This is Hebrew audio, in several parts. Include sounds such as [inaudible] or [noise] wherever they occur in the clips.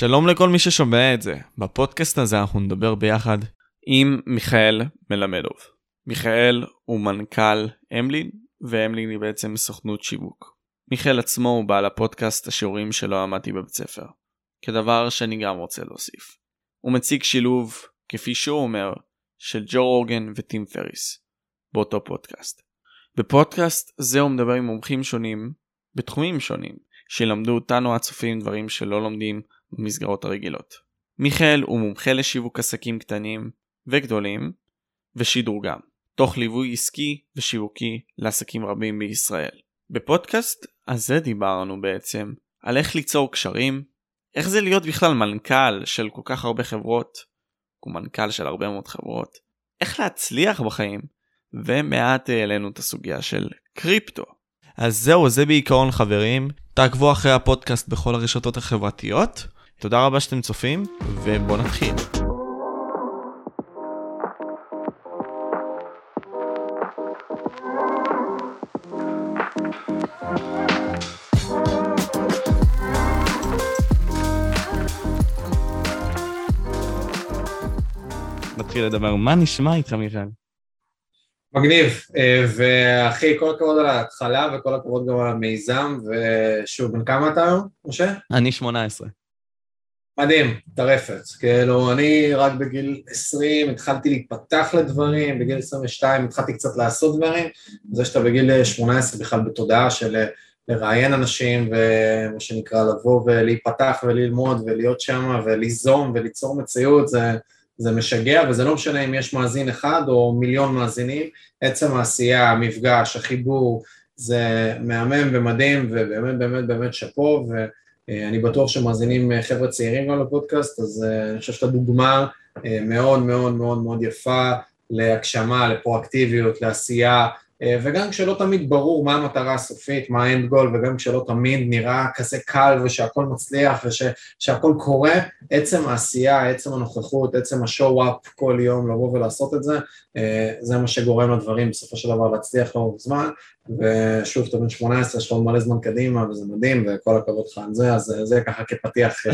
שלום לכל מי ששומע את זה. בפודקאסט הזה אנחנו נדבר ביחד עם מיכאל מלמדוב. מיכאל הוא מנכ"ל אמלין, ואמלין היא בעצם סוכנות שיווק. מיכאל עצמו הוא בעל הפודקאסט השיעורים שלו עמדתי בבית ספר. כדבר שאני גם רוצה להוסיף. הוא מציג שילוב, כפי שהוא אומר, של ג'ו רוגן וטים פריס, באותו פודקאסט. בפודקאסט זה הוא מדבר עם מומחים שונים, בתחומים שונים, שילמדו אותנו הצופים דברים שלא לומדים במסגרות הרגילות. מיכאל הוא מומחה לשיווק עסקים קטנים וגדולים ושדרוגם, תוך ליווי עסקי ושיווקי לעסקים רבים בישראל. בפודקאסט הזה דיברנו בעצם על איך ליצור קשרים, איך זה להיות בכלל מנכ"ל של כל כך הרבה חברות, הוא מנכ"ל של הרבה מאוד חברות, איך להצליח בחיים, ומעט העלינו את הסוגיה של קריפטו. אז זהו, זה בעיקרון חברים. תעקבו אחרי הפודקאסט בכל הרשתות החברתיות. תודה רבה שאתם צופים, ובואו נתחיל. נתחיל לדבר, מה נשמע איתך מיכאל? מגניב, אה, ואחי, כל הכבוד על ההתחלה וכל הכבוד גם על המיזם, ושוב, בן כמה אתה היום, משה? אני 18. מדהים, טרפת. כאילו, אני רק בגיל 20 התחלתי להתפתח לדברים, בגיל 22 התחלתי קצת לעשות דברים, זה שאתה בגיל 18 בכלל בתודעה של לראיין אנשים, ומה שנקרא לבוא ולהיפתח וללמוד ולהיות שם וליזום וליצור מציאות, זה... זה משגע, וזה לא משנה אם יש מאזין אחד או מיליון מאזינים, עצם העשייה, המפגש, החיבור, זה מהמם ומדהים, ובאמת באמת באמת שאפו, ואני בטוח שמאזינים חבר'ה צעירים גם לפודקאסט, אז אה, אני חושב שאתה דוגמה אה, מאוד מאוד מאוד מאוד יפה להגשמה, לפרואקטיביות, לעשייה, אה, וגם כשלא תמיד ברור מה המטרה הסופית, מה האנד גול, וגם כשלא תמיד נראה כזה קל ושהכול מצליח ושהכול קורה, עצם העשייה, עצם הנוכחות, עצם השואו-אפ כל יום, לבוא ולעשות את זה, אה, זה מה שגורם לדברים בסופו של דבר להצליח לאורך זמן, ושוב, אתה בן 18, יש עוד מלא זמן קדימה, וזה מדהים, וכל הכבוד לך על זה, אז זה ככה כפתיח,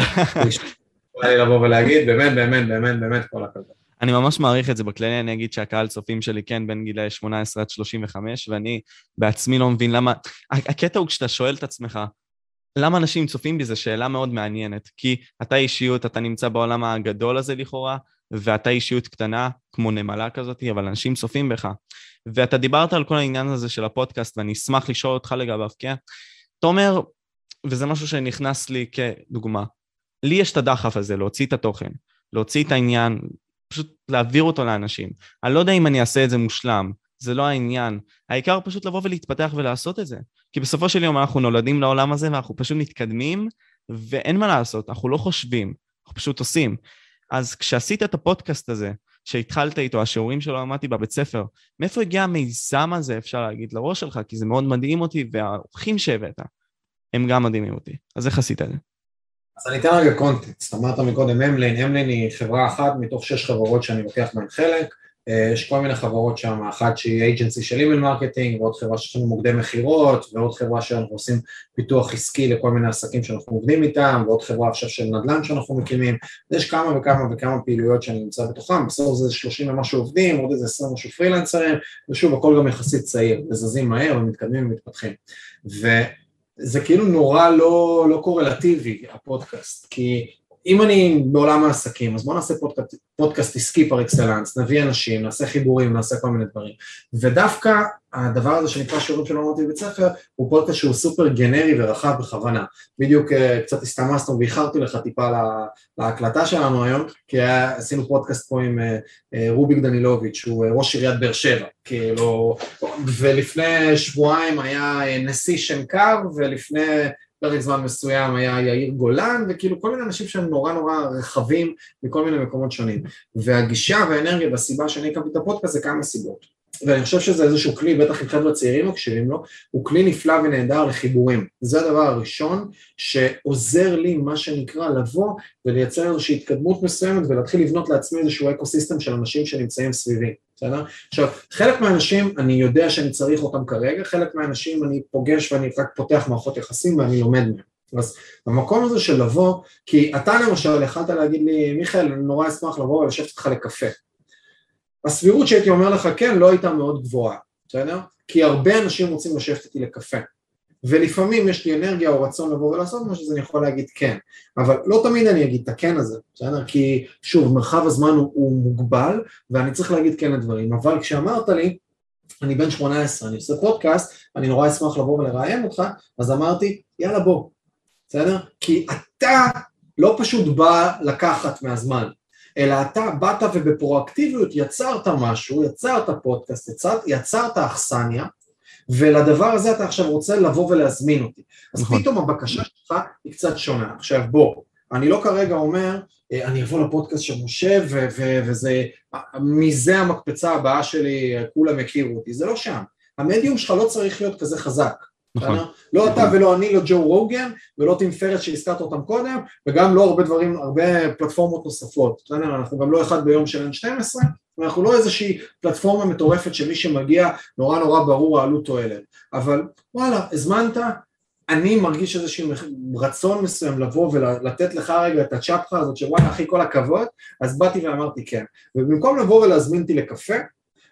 אה, [laughs] לבוא ולהגיד, באמת, באמת, באמת, באמת, כל הכבוד. אני ממש מעריך את זה בכללי, אני אגיד שהקהל צופים שלי כן בין גילאי 18 עד 35, ואני בעצמי לא מבין למה... הקטע הוא כשאתה שואל את עצמך, למה אנשים צופים בי זו שאלה מאוד מעניינת, כי אתה אישיות, אתה נמצא בעולם הגדול הזה לכאורה, ואתה אישיות קטנה, כמו נמלה כזאת, אבל אנשים צופים בך. ואתה דיברת על כל העניין הזה של הפודקאסט, ואני אשמח לשאול אותך לגביו, כן? אתה אומר, וזה משהו שנכנס לי כדוגמה, לי יש את הדחף הזה להוציא את התוכן, להוציא את העניין, פשוט להעביר אותו לאנשים. אני לא יודע אם אני אעשה את זה מושלם, זה לא העניין. העיקר פשוט לבוא ולהתפתח ולעשות את זה. כי בסופו של יום אנחנו נולדים לעולם הזה ואנחנו פשוט מתקדמים, ואין מה לעשות, אנחנו לא חושבים, אנחנו פשוט עושים. אז כשעשית את הפודקאסט הזה, שהתחלת איתו, השיעורים שלו למדתי בבית ספר, מאיפה הגיע המיזם הזה, אפשר להגיד, לראש שלך? כי זה מאוד מדהים אותי, והאורחים שהבאת, הם גם מדהימים אותי. אז איך עשית את זה? אז אני אתן רגע קונטקסט, אמרת מקודם אמלין, אמלין היא חברה אחת מתוך שש חברות שאני לוקח בהן חלק, אה, יש כל מיני חברות שם, אחת שהיא agency של email marketing, ועוד חברה שיש לנו מוקדי מכירות, ועוד חברה שאנחנו עושים פיתוח עסקי לכל מיני עסקים שאנחנו עובדים איתם, ועוד חברה עכשיו של נדל"ן שאנחנו מקימים, יש כמה וכמה וכמה פעילויות שאני נמצא בתוכם, בסוף זה 30 ומשהו עובדים, עוד איזה 20 משהו פרילנסרים, ושוב הכל גם יחסית צעיר, וזזים מהר ומתקדמים ומתפתחים. ו... זה כאילו נורא לא, לא קורלטיבי, הפודקאסט, כי אם אני בעולם העסקים, אז בואו נעשה פודקאסט, פודקאסט עסקי par excellence, נביא אנשים, נעשה חיבורים, נעשה כל מיני דברים. ודווקא הדבר הזה שנקרא שיעורים שלא למדתי בבית ספר, הוא פודקאסט שהוא סופר גנרי ורחב בכוונה. בדיוק אה, קצת הסתמסנו ואיחרתי לך טיפה לה, להקלטה שלנו היום, כי עשינו פודקאסט פה עם אה, אה, רוביק דנילוביץ', שהוא ראש עיריית באר שבע, כאילו, ולפני שבועיים היה נשיא שנקר, ולפני פרק זמן מסוים היה יאיר גולן, וכאילו כל מיני אנשים שהם נורא נורא רחבים מכל מיני מקומות שונים. והגישה והאנרגיה והסיבה שאני הקמתי את הפודקאסט זה כמה סיבות. ואני חושב שזה איזשהו כלי, בטח אם חבר'ה צעירים מקשיבים לו, הוא כלי נפלא ונהדר לחיבורים. זה הדבר הראשון שעוזר לי, מה שנקרא, לבוא ולייצר איזושהי התקדמות מסוימת ולהתחיל לבנות לעצמי איזשהו אקו של אנשים שנמצאים סביבי, בסדר? עכשיו, חלק מהאנשים אני יודע שאני צריך אותם כרגע, חלק מהאנשים אני פוגש ואני רק פותח מערכות יחסים ואני לומד מהם. אז במקום הזה של לבוא, כי אתה למשל יכלת להגיד לי, מיכאל, אני נורא אשמח לבוא ולשבת איתך לקפה. הסבירות שהייתי אומר לך כן לא הייתה מאוד גבוהה, בסדר? כי הרבה אנשים רוצים לשבת איתי לקפה. ולפעמים יש לי אנרגיה או רצון לבוא ולעשות משהו, אז אני יכול להגיד כן. אבל לא תמיד אני אגיד את הכן הזה, בסדר? כי שוב, מרחב הזמן הוא, הוא מוגבל, ואני צריך להגיד כן לדברים. אבל כשאמרת לי, אני בן 18, אני עושה פודקאסט, אני נורא אשמח לבוא ולראיין אותך, אז אמרתי, יאללה בוא, בסדר? כי אתה לא פשוט בא לקחת מהזמן, אלא אתה באת ובפרואקטיביות יצרת משהו, יצרת פודקאסט, יצרת, יצרת אכסניה, ולדבר הזה אתה עכשיו רוצה לבוא ולהזמין אותי. אז נכון. פתאום הבקשה שלך היא קצת שונה. עכשיו בוא, אני לא כרגע אומר, אה, אני אבוא לפודקאסט של משה ו- ו- וזה, מזה המקפצה הבאה שלי, כולם יכירו אותי, זה לא שם. המדיום שלך לא צריך להיות כזה חזק. נכון. לא אתה ולא אני, לא ג'ו רוגן, ולא טים פרץ שהזכרת אותם קודם, וגם לא הרבה דברים, הרבה פלטפורמות נוספות. אנחנו גם לא אחד ביום של N12, ואנחנו לא איזושהי פלטפורמה מטורפת שמי שמגיע נורא נורא ברור העלות תועלת, אבל וואלה, הזמנת, אני מרגיש איזשהו רצון מסוים לבוא ולתת לך רגע את הצ'פחה הזאת שוואלה אחי כל הכבוד, אז באתי ואמרתי כן, ובמקום לבוא ולהזמין אותי לקפה,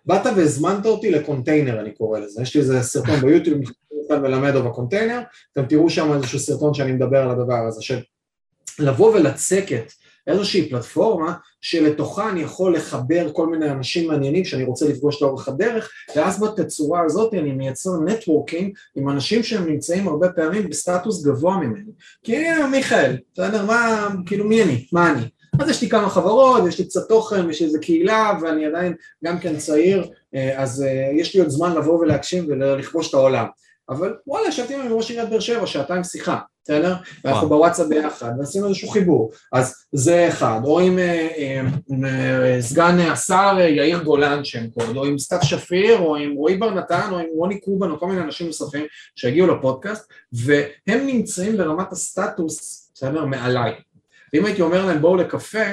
באת והזמנת אותי לקונטיינר אני קורא לזה, יש לי איזה סרטון ביוטיוב, קוראים לו הקונטיינר, אתם תראו שם איזשהו סרטון שאני מדבר על הדבר הזה, של לבוא ולצקת איזושהי פלטפורמה שלתוכה אני יכול לחבר כל מיני אנשים מעניינים שאני רוצה לפגוש לאורך הדרך ואז בתצורה הזאת אני מייצר networking עם אנשים שהם נמצאים הרבה פעמים בסטטוס גבוה ממני. כי הנה מיכאל, בסדר, מה, כאילו מי אני, מה אני? אז יש לי כמה חברות, יש לי קצת תוכן, יש לי איזה קהילה ואני עדיין גם כן צעיר אה, אז אה, יש לי עוד זמן לבוא ולהגשים ולכבוש את העולם אבל וואלה, ישבתי עם ראש עיריית באר שבע, שעתיים שיחה, בסדר? ואנחנו בוואטסאפ ביחד, ועשינו איזשהו חיבור, אז זה אחד, או עם, אה, עם אה, סגן השר יאיר גולן שם קוד, או עם סתיו שפיר, או עם רועי בר נתן, או עם רוני קובן, או כל מיני אנשים נוספים שהגיעו לפודקאסט, והם נמצאים ברמת הסטטוס, בסדר? מעליי. ואם הייתי אומר להם בואו לקפה,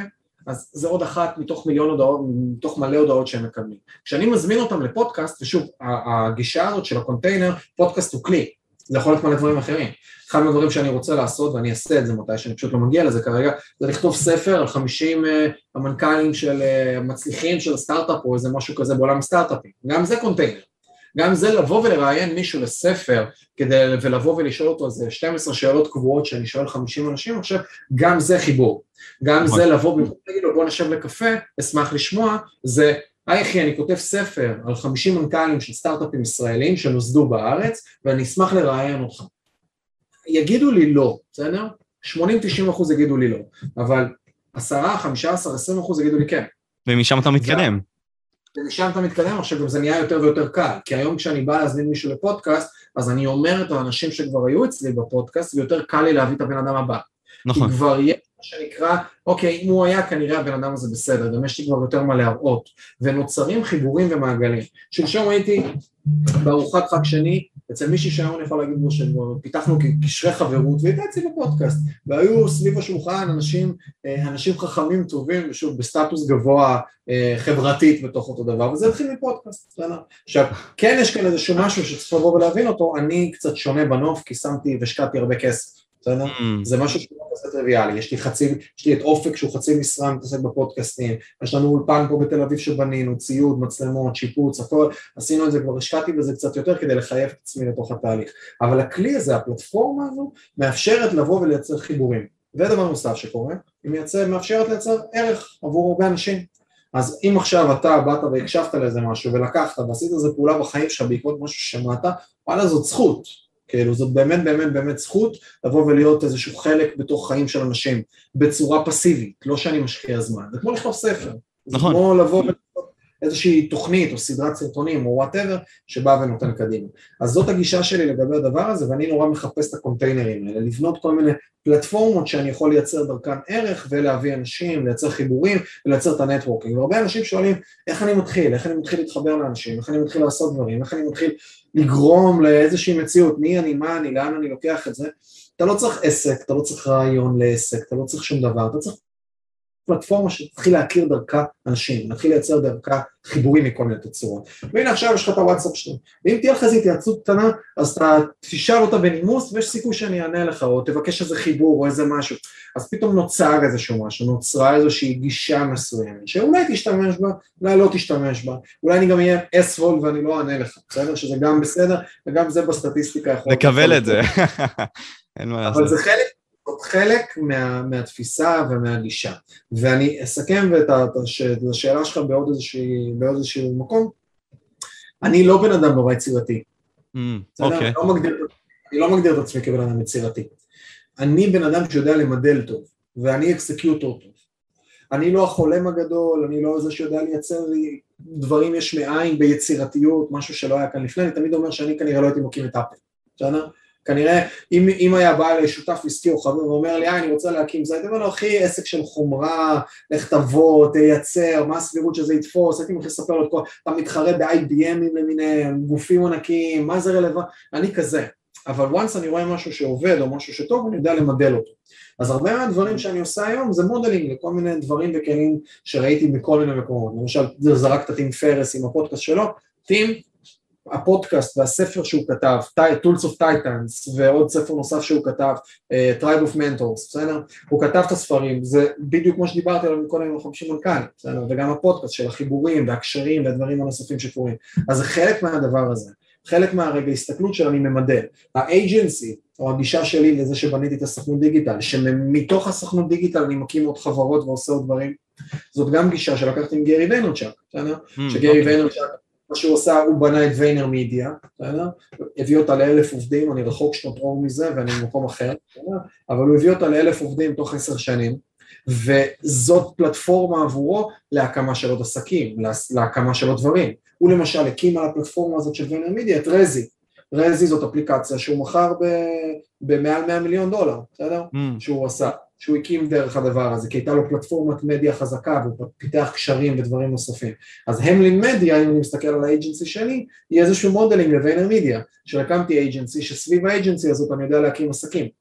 אז זה עוד אחת מתוך מיליון הודעות, מתוך מלא הודעות שהם מקבלים. כשאני מזמין אותם לפודקאסט, ושוב, הגישה הזאת של הקונטיינר, פודקאסט הוא כלי, זה יכול להיות מלא דברים אחרים. אחד מהדברים שאני רוצה לעשות, ואני אעשה את זה מתי שאני פשוט לא מגיע לזה כרגע, זה לכתוב ספר על 50 uh, אה, המנכ"לים של uh, מצליחים של הסטארט-אפ או איזה משהו כזה בעולם הסטארט-אפים, גם זה קונטיינר. גם זה לבוא ולראיין מישהו לספר כדי ולבוא ולשאול אותו איזה 12 שאלות קבועות שאני שואל 50 אנשים, אני חושב גם זה חיבור. גם זה לבוא ולהגיד לו בוא נשב לקפה, אשמח לשמוע, זה היי אחי אני כותב ספר על 50 מנכ"לים של סטארט-אפים ישראלים שנוסדו בארץ ואני אשמח לראיין אותך. יגידו לי לא, בסדר? 80-90 אחוז יגידו לי לא, אבל 10, 15, 20 אחוז יגידו לי כן. ומשם אתה מתקדם. ומשם אתה מתקדם, עכשיו גם זה נהיה יותר ויותר קל, כי היום כשאני בא להזמין מישהו לפודקאסט, אז אני אומר את האנשים שכבר היו אצלי בפודקאסט, ויותר קל לי להביא את הבן אדם הבא. נכון. כי כבר יש מה שנקרא, אוקיי, אם הוא היה כנראה הבן אדם הזה בסדר, גם יש לי כבר יותר מה להראות, ונוצרים חיבורים ומעגלים. שלשום הייתי בארוחת חג שני, אצל מישהי שהיום אני יכול להגיד לו שפיתחנו קשרי חברות, והייתה אצלי בפודקאסט, והיו סביב השולחן אנשים, אה, אנשים חכמים טובים, ושוב בסטטוס גבוה אה, חברתית בתוך אותו דבר, וזה התחיל מפודקאסט, בסדר? עכשיו, כן יש כאן איזשהו משהו שצריך לבוא ולהבין אותו, אני קצת שונה בנוף, כי שמתי והשקעתי הרבה כסף. בסדר? Mm. זה משהו כזה טריוויאלי, יש לי חצי, יש לי את אופק שהוא חצי משרה מתעסק בפודקאסטים, יש לנו אולפן פה בתל אביב שבנינו, ציוד, מצלמות, שיפוץ, הכל, עשינו את זה, כבר השקעתי בזה קצת יותר כדי לחייב את עצמי לתוך התהליך, אבל הכלי הזה, הפלטפורמה הזו, מאפשרת לבוא ולייצר חיבורים, ודבר נוסף שקורה, היא מייצר, מאפשרת לייצר ערך עבור הרבה אנשים, אז אם עכשיו אתה באת והקשבת לאיזה משהו ולקחת ועשית איזה פעולה בחיים שלך בעקבות משהו ששמעת, וואלה זאת זכות, כאילו זאת באמת באמת באמת זכות לבוא ולהיות איזשהו חלק בתוך חיים של אנשים בצורה פסיבית, לא שאני משקיע זמן, זה כמו לכתוב ספר, נכון. זה כמו לבוא איזושהי תוכנית או סדרת סרטונים או whatever שבא ונותן קדימה. אז זאת הגישה שלי לגבי הדבר הזה ואני נורא מחפש את הקונטיינרים האלה, לבנות כל מיני פלטפורמות שאני יכול לייצר דרכן ערך ולהביא אנשים, לייצר חיבורים ולייצר את ה networking. והרבה אנשים שואלים איך אני מתחיל, איך אני מתחיל להתחבר לאנשים, איך אני מתחיל לעשות דברים, איך אני מתחיל לגרום לאיזושהי מציאות, מי אני, מה אני, לאן אני לוקח את זה. אתה לא צריך עסק, אתה לא צריך רעיון לעסק, אתה לא צריך שום דבר, אתה צריך פלטפורמה שתתחיל להכיר דרכה אנשים, נתחיל לייצר דרכה חיבורים מכל מיני תצורות. והנה עכשיו יש לך את הוואטסאפ שלך, ואם תהיה לך איזו התייעצות קטנה, אז אתה תשאל אותה בנימוס ויש סיכוי שאני אענה לך, או תבקש איזה חיבור או איזה משהו. אז פתאום נוצר איזשהו משהו, נוצרה איזושהי גישה מסוימת, שאולי תשתמש בה, אולי לא תשתמש בה, אולי אני גם אהיה אספול ואני לא אענה לך, בסדר? שזה גם בסדר, וגם זה בסטטיסטיקה יכול... לקבל את זה. אין מה לעשות. אבל זה חלק זאת חלק מה, מהתפיסה ומהגישה. ואני אסכם את, השאלה שלך בעוד איזשהו, מקום. אני לא בן אדם נורא יצירתי. Mm, אוקיי. לא מגדיר, אני לא מגדיר את עצמי כבן אדם יצירתי. אני בן אדם שיודע למדל טוב, ואני אקסקיוטור טוב. אני לא החולם הגדול, אני לא זה שיודע לייצר לי דברים יש מאין ביצירתיות, משהו שלא היה כאן לפני, אני תמיד אומר שאני כנראה לא הייתי מקים את אפל, בסדר? כנראה אם, אם היה בא לשותף עסקי או חבר ואומר לי, אה, אני רוצה להקים זה, הייתי אומר לו, אחי, עסק של חומרה, לך תבוא, תייצר, מה הסבירות שזה יתפוס, הייתי מתחיל לספר לו את כל, אתה מתחרה ב-IBMים למיניהם, גופים ענקיים, מה זה רלוונטי, אני כזה. אבל once אני רואה משהו שעובד או משהו שטוב, אני יודע למדל אותו. אז הרבה מהדברים שאני עושה היום זה modeling לכל מיני דברים וכלים שראיתי בכל מיני מקומות. למשל, זרקת טים פריס עם הפודקאסט שלו, טים הפודקאסט והספר שהוא כתב, Tools of Titans ועוד ספר נוסף שהוא כתב, uh, Tribe of Mentors, בסדר? הוא כתב את הספרים, זה בדיוק כמו שדיברתי עליו קודם עם החמישים מנכ"לים, בסדר? וגם הפודקאסט של החיבורים והקשרים והדברים הנוספים שקורים, אז זה חלק מהדבר הזה, חלק מהרגע הסתכלות של אני ממדל, ה agency או הגישה שלי לזה שבניתי את הסוכנות דיגיטל, שמתוך הסוכנות דיגיטל אני מקים עוד חברות ועושה עוד דברים, זאת גם גישה שלקחתי עם גרי ויינרצ'וק, בסדר? Mm, שגרי okay. ויינרצ'וק מה שהוא עשה, הוא בנה את VaynerMedia, בסדר? הביא אותה לאלף עובדים, אני רחוק שנות אור מזה ואני במקום אחר? אבל הוא הביא אותה לאלף עובדים תוך עשר שנים, וזאת פלטפורמה עבורו להקמה של עוד עסקים, להקמה של עוד דברים. הוא למשל הקים על הפלטפורמה הזאת של VaynerMedia את Resy. Resy זאת אפליקציה שהוא מכר במעל 100 מיליון דולר, בסדר? Mm. שהוא עשה. שהוא הקים דרך הדבר הזה, כי הייתה לו פלטפורמת מדיה חזקה והוא פיתח קשרים ודברים נוספים. אז המלין מדיה, אם אני מסתכל על ה agency שלי, היא איזשהו modeling ל VaynerMedia, שהקמתי agency, שסביב ה agency הזאת אני יודע להקים עסקים.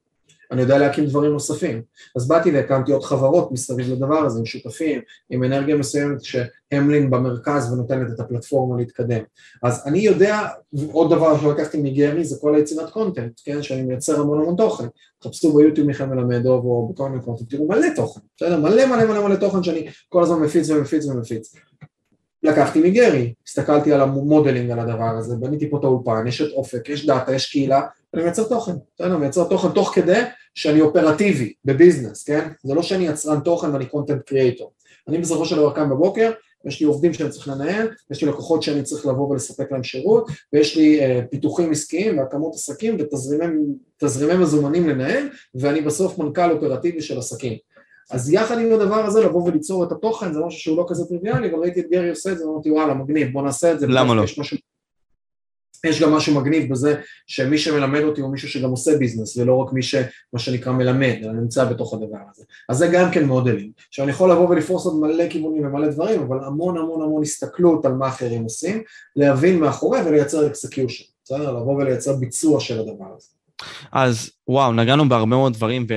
אני יודע להקים דברים נוספים. אז באתי והקמתי עוד חברות מסביב לדבר הזה, עם שותפים, עם אנרגיה מסוימת שהמלין במרכז ונותנת את הפלטפורמה להתקדם. אז אני יודע, עוד דבר שלקחתי מגרי זה כל היצירת content, כן, שאני מייצר המון המון תוכן. תחפשו ביוטיוב מיכאל מלמד או בכל מיני content, תראו מלא תוכן, בסדר? מלא מלא מלא מלא תוכן שאני כל הזמן מפיץ ומפיץ ומפיץ. לקחתי מגרי, הסתכלתי על ה modeling על הדבר הזה, בניתי פה את האולפן, יש את אופק, יש data, יש קהילה, אני מייצר תוכן, בסדר? מייצר תוכן תוך כדי שאני אופרטיבי בביזנס, כן? זה לא שאני יצרן תוכן ואני קונטנט קריאטור. אני בסופו של דבר קם בבוקר, יש לי עובדים שאני צריך לנהל, יש לי לקוחות שאני צריך לבוא ולספק להם שירות, ויש לי uh, פיתוחים עסקיים והקמות עסקים ותזרימי מזומנים לנהל, ואני בסוף מנכ"ל אופרטיבי של עסקים. אז יחד עם הדבר הזה לבוא וליצור את התוכן זה משהו שהוא לא כזה טריוויאלי, אבל ראיתי את גרי עושה את זה ואמרתי וואלה מגניב בוא נעשה את זה. למה לא? יש, משהו, יש גם משהו מגניב בזה שמי שמלמד אותי הוא מישהו שגם עושה business ולא רק מי שמה שנקרא מלמד, אלא נמצא בתוך הדבר הזה. אז זה גם כן modeling. עכשיו אני יכול לבוא ולפרוס עוד מלא כיוונים ומלא דברים, אבל המון המון המון הסתכלות על מה אחרים עושים, להבין מאחורי ולייצר execution, בסדר? לבוא ולייצר ביצוע של הדבר הזה. אז וואו, נגענו בהרבה מאוד דברים,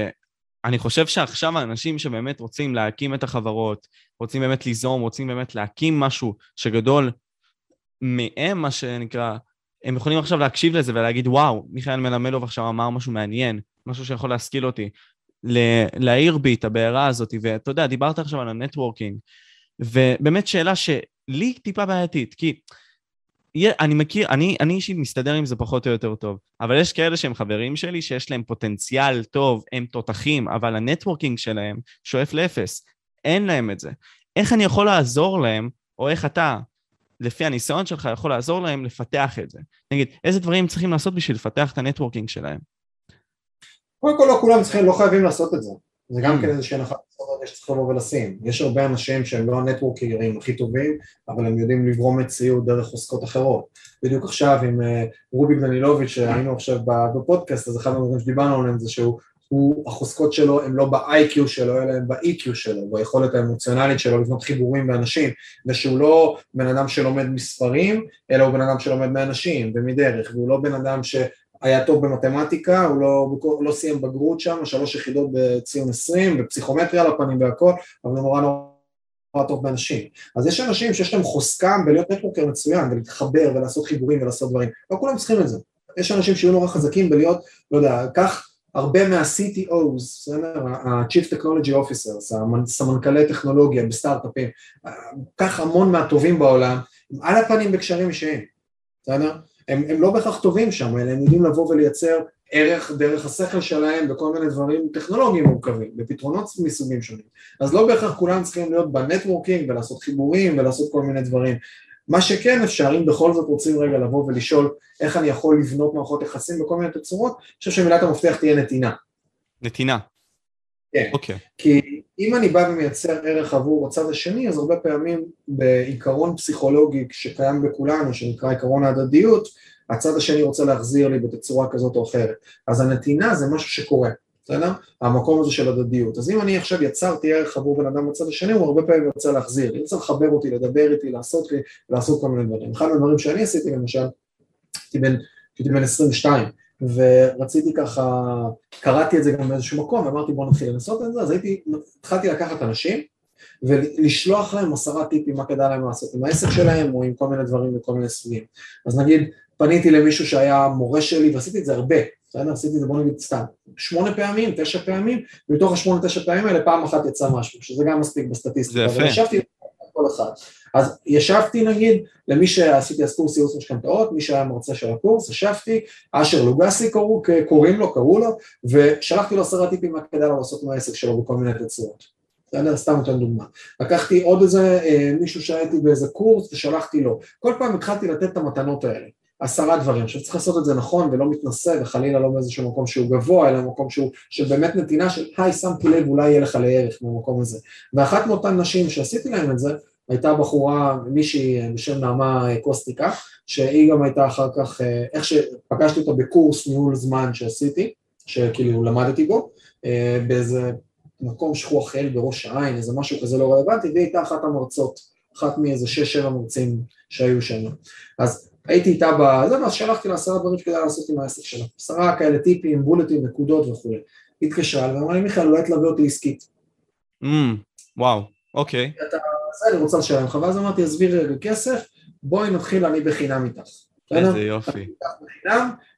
אני חושב שעכשיו האנשים שבאמת רוצים להקים את החברות, רוצים באמת ליזום, רוצים באמת להקים משהו שגדול מהם, מה שנקרא, הם יכולים עכשיו להקשיב לזה ולהגיד, וואו, מיכאל מלמדוב עכשיו אמר משהו מעניין, משהו שיכול להשכיל אותי, להעיר בי את הבעירה הזאת, ואתה יודע, דיברת עכשיו על ה networking, ובאמת שאלה שלי טיפה בעייתית, כי אני מכיר, אני, אני אישית מסתדר עם זה פחות או יותר טוב, אבל יש כאלה שהם חברים שלי שיש להם פוטנציאל טוב, הם תותחים, אבל ה networking שלהם שואף לאפס, אין להם את זה. איך אני יכול לעזור להם, או איך אתה, לפי הניסיון שלך, יכול לעזור להם לפתח את זה? נגיד, איזה דברים צריכים לעשות בשביל לפתח את ה networking שלהם? קודם כל לא כולם צריכים, לא חייבים לעשות את זה. זה גם כן איזושהי הנחת יסוד שצריך לבוא ולשים. יש הרבה אנשים שהם לא הנטוורקרים הכי טובים, אבל הם יודעים לגרום מציאות דרך חוזקות אחרות. בדיוק עכשיו עם אה, רוביק דנילוביץ', שהיינו עכשיו בפודקאסט, אז אחד הדברים שדיברנו עליהם זה שהוא הוא, החוזקות שלו הם לא ב-IQ שלו, אלא הם ב-EQ שלו, ביכולת האמוציונלית שלו לבנות חיבורים באנשים, ושהוא לא בן אדם שלומד מספרים, אלא הוא בן אדם שלומד מאנשים ומדרך, והוא לא בן אדם ש... היה טוב במתמטיקה, הוא לא, לא סיים בגרות שם, שלוש יחידות בציון 20, בפסיכומטריה על הפנים והכל, אבל הוא נורא נורא טוב באנשים. אז יש אנשים שיש להם חוסקם בלהיות נטוורקר מצוין, ולהתחבר ולעשות חיבורים ולעשות דברים, לא כולם צריכים את זה. יש אנשים שיהיו נורא חזקים בלהיות, לא יודע, קח הרבה מה-CTOs? ה-Chief Technology Officers, הסמנכ"לי טכנולוגיה בסטארט-אפים, קח המון מהטובים בעולם, על הפנים בקשרים אישיים, בסדר? הם, הם לא בהכרח טובים שם, אלא הם יודעים לבוא ולייצר ערך דרך השכל שלהם וכל מיני דברים טכנולוגיים מורכבים, בפתרונות מסוגים שונים. אז לא בהכרח כולם צריכים להיות בנטוורקינג ולעשות חיבורים ולעשות כל מיני דברים. מה שכן אפשר, אם בכל זאת רוצים רגע לבוא ולשאול איך אני יכול לבנות מערכות יחסים בכל מיני תצורות, אני חושב שמילת המפתח תהיה נתינה. נתינה. כן. אוקיי. כי אם אני בא ומייצר ערך עבור הצד השני, אז הרבה פעמים בעיקרון פסיכולוגי שקיים בכולנו, שנקרא עיקרון ההדדיות, הצד השני רוצה להחזיר לי בתצורה כזאת או אחרת. אז הנתינה זה משהו שקורה, בסדר? המקום הזה של הדדיות. אז אם אני עכשיו יצרתי ערך עבור בן אדם בצד השני, הוא הרבה פעמים ירצה להחזיר, ירצה לחבר אותי, לדבר איתי, לעשות לי, לעשות כל מיני דברים. אחד מהדברים שאני עשיתי למשל, הייתי בן, הייתי בן 22, ורציתי ככה, קראתי את זה גם באיזשהו מקום, ואמרתי בוא נתחיל לנסות את זה, אז הייתי, התחלתי לקחת אנשים ולשלוח להם עשרה טיפים מה כדאי להם לעשות עם העסק שלהם או עם כל מיני דברים וכל מיני סוגים. אז נגיד, פניתי למישהו שהיה מורה שלי ועשיתי את זה הרבה, בסדר? עשיתי את זה בוא נגיד סתם, שמונה פעמים, תשע פעמים, ומתוך השמונה תשע פעמים האלה פעם אחת יצא משהו, שזה גם מספיק בסטטיסטיקה. זה יפה. כל אחד. אז ישבתי נגיד, למי שעשיתי אז קורס ייעוץ משכנתאות, מי שהיה מרצה של הקורס, ישבתי, אשר לוגסי קוראו, קוראים לו, קראו לו, ושלחתי לו עשרה טיפים מה כדאי לו לעשות מהעסק שלו בכל מיני תצורות. בסדר? סתם נותן דוגמה. לקחתי עוד איזה אה, מישהו שהייתי באיזה קורס ושלחתי לו. כל פעם התחלתי לתת את המתנות האלה. עשרה דברים. עכשיו צריך לעשות את זה נכון ולא מתנשא וחלילה לא באיזשהו מקום שהוא גבוה, אלא מקום שהוא, שבאמת נתינה של היי שמתי לב אולי יהיה לך לערך במקום הזה. ואחת מאותן נשים שעשיתי להם את זה, הייתה בחורה, מישהי בשם נעמה קוסטיקה, שהיא גם הייתה אחר כך, איך שפגשתי אותה בקורס ניהול זמן שעשיתי, שכאילו למדתי בו, באיזה מקום שכוח אל בראש העין, איזה משהו כזה לא רלוונטי, והיא הייתה אחת המרצות, אחת מאיזה שש שבע מרצים שהיו שם. אז הייתי איתה בזה, ואז שלחתי לה עשרה דברים שכדאי לעשות עם העסק שלה, עשרה כאלה טיפים, בולטים, נקודות וכולי. התקשרה ואמרה לי, מיכאל, אולי תלווה אותי עסקית. וואו, אוקיי. אתה אני רוצה לשלם לך, ואז אמרתי, עזבי רגע כסף, בואי נתחיל אני בחינם איתך. איזה יופי.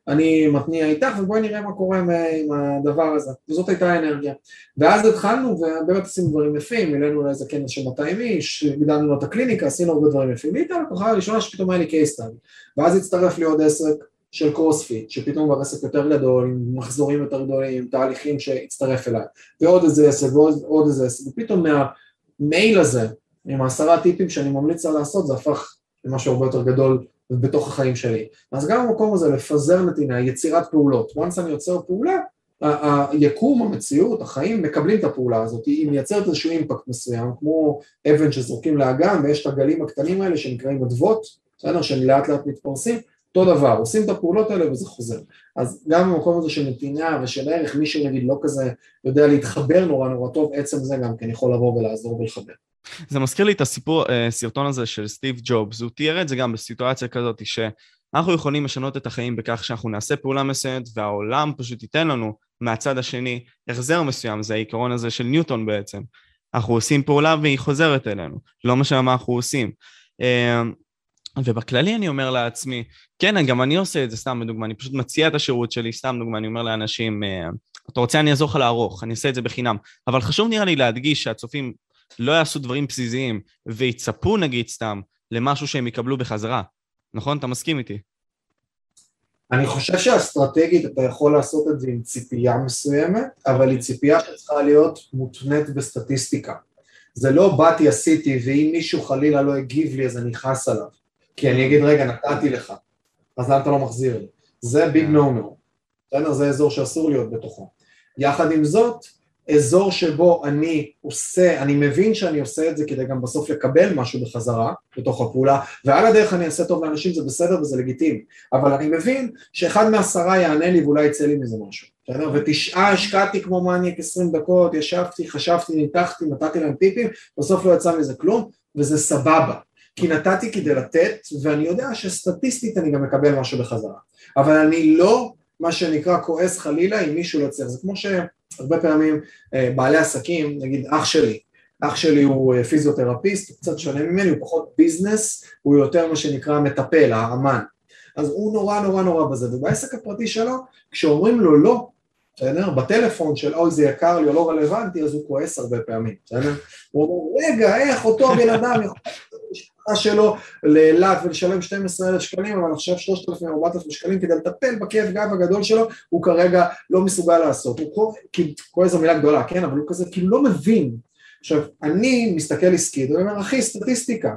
אני מתניע איתך, ובואי נראה מה קורה עם הדבר הזה. וזאת הייתה האנרגיה. ואז התחלנו, ובאמת עשינו דברים יפים, העלינו לאיזה כנס של 200 איש, הגדלנו לו את הקליניקה, עשינו הרבה דברים יפים. והיא הייתה לקוחה הראשונה שפתאום היה לי קייסטאד. ואז הצטרף לי עוד עסק של קרוספיט, שפתאום כבר עסק יותר גדול, עם מחזורים יותר גדולים, תהליכים שהצטרף אליי. ועוד איזה עסק ועוד איזה עסק, ופתאום מהמייל הזה, עם העשרה טיפים שאני ממליץ לה לעשות, זה הפך למשהו הרבה יותר גדול בתוך החיים שלי. אז גם המקום הזה לפזר נתינה, יצירת פעולות. once אני יוצר פעולה, היקום, המציאות, החיים מקבלים את הפעולה הזאת, היא מייצרת איזשהו אימפקט מסוים, כמו אבן שזורקים לאגם ויש את הגלים הקטנים האלה שנקראים אדוות, בסדר? שהם לאט לאט מתפרסים, אותו דבר, עושים את הפעולות האלה וזה חוזר. אז גם במקום הזה של נתינה ושל ערך, מי שנגיד לא כזה יודע להתחבר נורא נורא טוב, עצם זה גם כן יכול לבוא ולעזור ולחבר. זה מזכיר לי את הסיפור, אה, הזה של סטיב ג'ובס, הוא תיאר את זה גם בסיטואציה כזאת שאנחנו יכולים לשנות את החיים בכך שאנחנו נעשה פעולה מסוימת והעולם פשוט ייתן לנו מהצד השני החזר מסוים, זה העיקרון הזה של ניוטון בעצם. אנחנו עושים פעולה והיא חוזרת אלינו, לא משנה מה אנחנו עושים. אה, ובכללי אני אומר לעצמי, כן, גם אני עושה את זה, סתם בדוגמה, אני פשוט מציע את השירות שלי, סתם דוגמה, אני אומר לאנשים, אה, אתה רוצה אני אעזור לך לערוך, אני אעשה את זה בחינם. אבל חשוב נראה לי להדגיש שהצופים לא יעשו דברים בסיסיים ויצפו נגיד סתם למשהו שהם יקבלו בחזרה, נכון? אתה מסכים איתי? אני חושב שאסטרטגית אתה יכול לעשות את זה עם ציפייה מסוימת, אבל היא ציפייה שצריכה להיות מותנית בסטטיסטיקה. זה לא באתי עשיתי ואם מישהו חלילה לא הגיב לי אז אני חס עליו, כי אני אגיד רגע נתתי לך, אז למה אתה לא מחזיר לי? זה ביג נו נו, בסדר? זה אזור שאסור להיות בתוכו. יחד עם זאת, אזור שבו אני עושה, אני מבין שאני עושה את זה כדי גם בסוף לקבל משהו בחזרה בתוך הפעולה ועל הדרך אני אעשה טוב לאנשים זה בסדר וזה לגיטימי. אבל אני מבין שאחד מעשרה יענה לי ואולי יצא לי מזה משהו בסדר? ותשעה השקעתי כמו מניאק עשרים דקות, ישבתי, חשבתי, ניתחתי, נתתי להם טיפים בסוף לא יצא מזה כלום וזה סבבה. כי נתתי כדי לתת ואני יודע שסטטיסטית אני גם מקבל משהו בחזרה. אבל אני לא מה שנקרא כועס חלילה אם מישהו לא צריך, זה כמו שהרבה פעמים אה, בעלי עסקים, נגיד אח שלי, אח שלי הוא אה, פיזיותרפיסט, הוא קצת שונה ממני, הוא פחות ביזנס, הוא יותר מה שנקרא מטפל, האמן. אז הוא נורא נורא נורא בזה, ובעסק הפרטי שלו, כשאומרים לו לא, בסדר? בטלפון של אוי זה יקר לי או לא רלוונטי, אז הוא כועס הרבה פעמים, בסדר? הוא אומר, רגע, איך אותו בן אדם יכול שלו לאילת ולשלם 12,000 שקלים, אבל עכשיו 3,000 או 4,000 שקלים כדי לטפל בכאב גב הגדול שלו, הוא כרגע לא מסוגל לעשות. הוא כועס זו מילה גדולה, כן? אבל הוא כזה כאילו לא מבין. עכשיו, אני מסתכל עסקית, ואני אומר, אחי, סטטיסטיקה.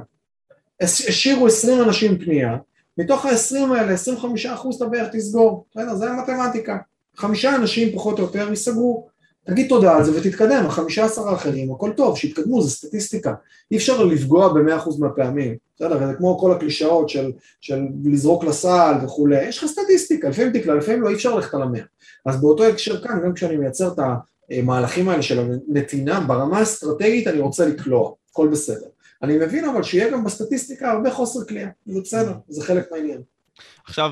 השאירו 20 אנשים פנייה, מתוך ה-20 האלה, 25 אחוז אתה בערך תסגור, בסדר? זה המתמטיקה. חמישה אנשים פחות או יותר ייסגרו, תגיד תודה על זה ותתקדם, החמישה עשר האחרים, הכל טוב, שיתקדמו, זה סטטיסטיקה. אי אפשר לפגוע במאה אחוז מהפעמים, בסדר? זה כמו כל הקלישאות של, של לזרוק לסל וכולי, יש לך סטטיסטיקה, לפעמים תקלה, לפעמים לא, אי אפשר ללכת על המאה. אז באותו הקשר כאן, גם כשאני מייצר את המהלכים האלה של הנתינה, ברמה האסטרטגית אני רוצה לקלוע, הכל בסדר. אני מבין אבל שיהיה גם בסטטיסטיקה הרבה חוסר כליאה, זה בסדר, זה חלק מהעניין. עכשיו,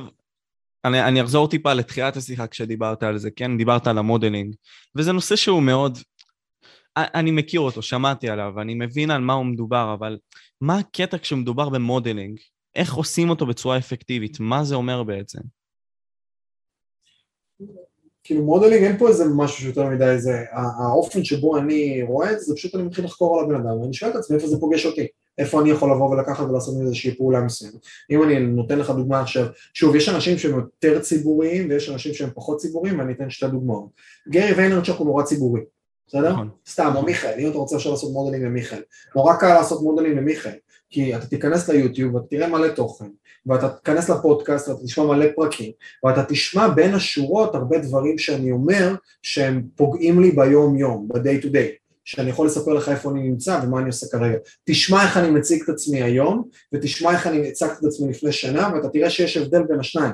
אני, אני אחזור טיפה לתחילת השיחה כשדיברת על זה, כן? דיברת על ה modeling, וזה נושא שהוא מאוד... אני מכיר אותו, שמעתי עליו, אני מבין על מה הוא מדובר, אבל מה הקטע כשמדובר ב modeling? איך עושים אותו בצורה אפקטיבית? מה זה אומר בעצם? כאילו modeling אין פה איזה משהו שיותר מדי זה, האופן שבו אני רואה את זה, זה פשוט אני מתחיל לחקור על הבן אדם, ואני שואל את עצמי איפה זה פוגש אותי. איפה אני יכול לבוא ולקחת ולעשות איזושהי פעולה מסוימת. אם אני נותן לך דוגמה עכשיו, שוב, יש אנשים שהם יותר ציבוריים ויש אנשים שהם פחות ציבוריים, ואני אתן שתי דוגמאות. גרי ויינרצ'וק הוא נורא ציבורי, בסדר? נכון. סתם, או מיכאל, אם אתה רוצה עכשיו לעשות מודלים למיכאל. נורא קל לעשות מודלים למיכאל, כי אתה תיכנס ליוטיוב ואתה תראה מלא תוכן, ואתה תיכנס לפודקאסט ואתה תשמע מלא פרקים, ואתה תשמע בין השורות הרבה דברים שאני אומר שהם פוגעים לי ביום יום, ב-day to day. שאני יכול לספר לך איפה אני נמצא ומה אני עושה כרגע. תשמע איך אני מציג את עצמי היום, ותשמע איך אני הצגתי את עצמי לפני שנה, ואתה תראה שיש הבדל בין השניים.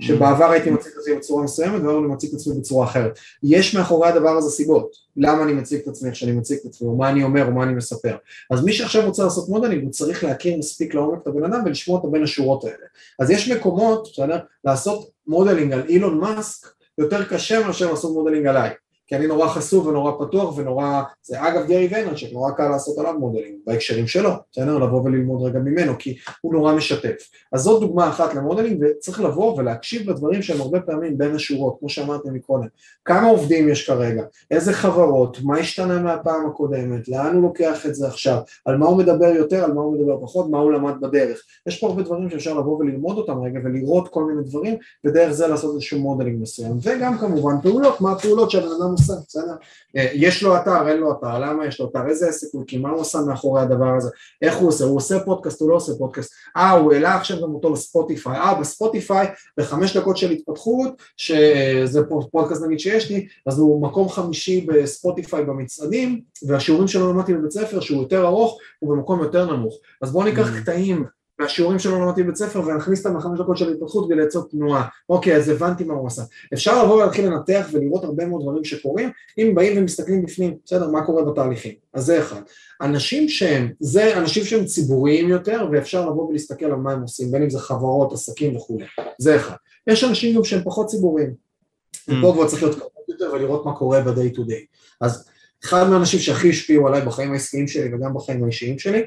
שבעבר הייתי מציג את עצמי בצורה מסוימת והיום אני מציג את עצמי בצורה אחרת. יש מאחורי הדבר הזה סיבות, למה אני מציג את עצמי איך שאני מציג את עצמי, או מה אני אומר, או מה אני מספר. אז מי שעכשיו רוצה לעשות modeling, הוא צריך להכיר מספיק לעומק את הבן אדם ולשמוע אותו בין השורות האלה. אז יש מקומות, בסדר, לעשות modeling על אילון מאסק יותר קשה מאשר לעשות modeling עליי. כי אני נורא חשוף ונורא פתוח ונורא, זה אגב גרי ויינרצ'ק, נורא קל לעשות עליו מודלים בהקשרים שלו, בסדר? לבוא וללמוד רגע ממנו, כי הוא נורא משתף. אז זאת דוגמה אחת למודלים, וצריך לבוא ולהקשיב לדברים שהם הרבה פעמים בין השורות, כמו שאמרתי מקודם. כמה עובדים יש כרגע, איזה חברות, מה השתנה מהפעם הקודמת, לאן הוא לוקח את זה עכשיו, על מה הוא מדבר יותר, על מה הוא מדבר פחות, מה הוא למד בדרך. יש פה הרבה דברים שאפשר לבוא וללמוד אותם רגע ולראות כל מיני דברים, ודרך זה לעשות איזשהו modeling מסוים. וגם כמובן פעולות, מה הפעולות שהבן אדם עושה, בסדר? אה, יש לו אתר, אין לו אתר, למה יש לו אתר, איזה עסק הוא הקים, מה הוא עושה מאחורי הדבר הזה, איך הוא עושה, הוא עושה פודקאסט, הוא לא עושה פודקאסט, אה הוא העלה עכשיו גם אותו לספוטיפיי, אה בספוטיפיי בחמש דקות של התפתחות, שזה פודקאסט נגיד שיש לי, אז הוא מקום חמישי בספוטיפיי במצעדים, והשיעורים שלו למדתי בבית ספר שהוא יותר ארוך, הוא במקום יותר נמוך, אז בואו ניקח mm. קטעים מהשיעורים שלו למדתי בבית ספר ונכניס אותם לחמש דקות של התפתחות ולייצר תנועה. אוקיי, אז הבנתי מה הוא עשה. אפשר לבוא ולהתחיל לנתח ולראות הרבה מאוד דברים שקורים, אם באים ומסתכלים בפנים, בסדר, מה קורה בתהליכים. אז זה אחד. אנשים שהם, זה אנשים שהם ציבוריים יותר ואפשר לבוא ולהסתכל על מה הם עושים, בין אם זה חברות, עסקים וכולי. זה אחד. יש אנשים גם שהם פחות ציבוריים. Mm. פה כבר צריך להיות קרוב יותר ולראות מה קורה ב-day to day. אז אחד מהאנשים שהכי השפיעו עליי בחיים העסקיים שלי וגם בחיים האישיים שלי,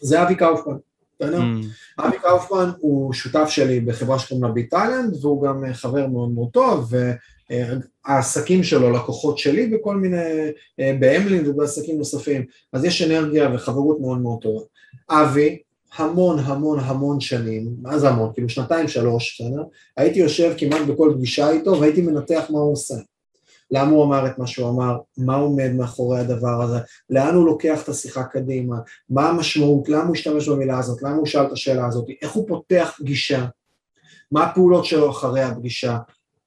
זה אבי קאופמן. בסדר? Mm. אבי קאופמן הוא שותף שלי בחברה שקוראים לה ביטלנד והוא גם אה, חבר מאוד מאוד טוב והעסקים שלו לקוחות שלי בכל מיני, אה, באמלין ובעסקים נוספים אז יש אנרגיה וחברות מאוד מאוד טובה. אבי המון המון המון שנים, מה זה המון? כאילו שנתיים שלוש, בסדר? הייתי יושב כמעט בכל פגישה איתו והייתי מנתח מה הוא עושה. למה הוא אמר את מה שהוא אמר, מה עומד מאחורי הדבר הזה, לאן הוא לוקח את השיחה קדימה, מה המשמעות, למה הוא השתמש במילה הזאת, למה הוא שאל את השאלה הזאת, איך הוא פותח פגישה, מה הפעולות שלו אחרי הפגישה,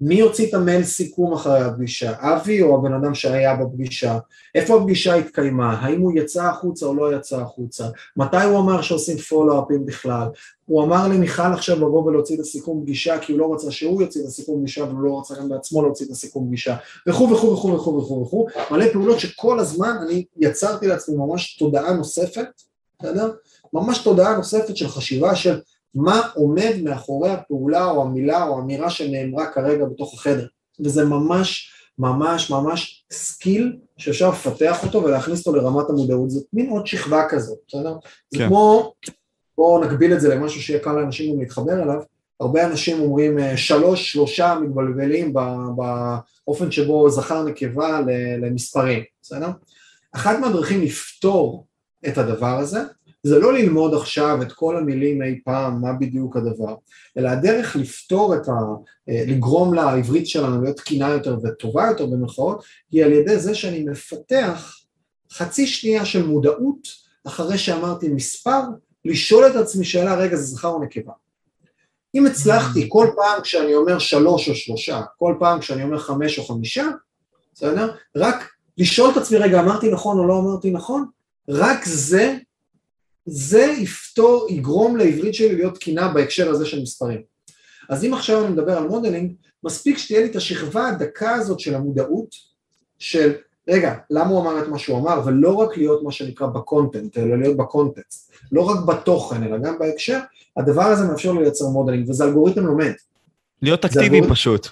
מי יוציא את המייל סיכום אחרי הפגישה, אבי או הבן אדם שהיה בפגישה, איפה הפגישה התקיימה, האם הוא יצא החוצה או לא יצא החוצה, מתי הוא אמר שעושים פולו-אפים בכלל, הוא אמר למיכל עכשיו לבוא ולהוציא את הסיכום פגישה כי הוא לא רצה שהוא יוציא את הסיכום פגישה והוא לא רצה גם בעצמו להוציא את הסיכום פגישה. וכו' וכו' וכו' וכו' וכו' וכו' מלא פעולות שכל הזמן אני יצרתי לעצמי ממש תודעה נוספת, בסדר? ממש תודעה נוספת של חשיבה של מה עומד מאחורי הפעולה או המילה או האמירה שנאמרה כרגע בתוך החדר, וזה ממש ממש ממש skill שאפשר לפתח אותו ולהכניס אותו לרמת המודעות, זאת מין עוד שכבה כזאת, בסדר? כן. זה כמו, בואו נקביל את זה למשהו שיהיה קל לאנשים גם להתחבר אליו, הרבה אנשים אומרים אה, שלוש, שלושה מתבלבלים באופן שבו זכר נקבה למספרים, בסדר? אחת מהדרכים לפתור את הדבר הזה זה לא ללמוד עכשיו את כל המילים אי פעם, מה בדיוק הדבר, אלא הדרך לפתור את ה... אה, לגרום לעברית שלנו להיות תקינה יותר וטובה יותר במרכאות, היא על ידי זה שאני מפתח חצי שנייה של מודעות אחרי שאמרתי מספר, לשאול את עצמי שאלה, רגע זה זכר או נקבה. אם הצלחתי כל פעם כשאני אומר שלוש או שלושה, כל פעם כשאני אומר חמש או חמישה, בסדר? רק לשאול את עצמי, רגע, אמרתי נכון או לא אמרתי נכון? רק זה זה יפתור, יגרום לעברית שלי להיות תקינה בהקשר הזה של מספרים. אז אם עכשיו אני מדבר על modeling, מספיק שתהיה לי את השכבה הדקה הזאת של המודעות, של רגע, למה הוא אמר את מה שהוא אמר, ולא רק להיות מה שנקרא ב content, אלא להיות ב context, לא רק בתוכן, אלא גם בהקשר, הדבר הזה מאפשר לי לייצר modeling, וזה אלגוריתם לומד. להיות אקטיבי אלגוריתם, פשוט.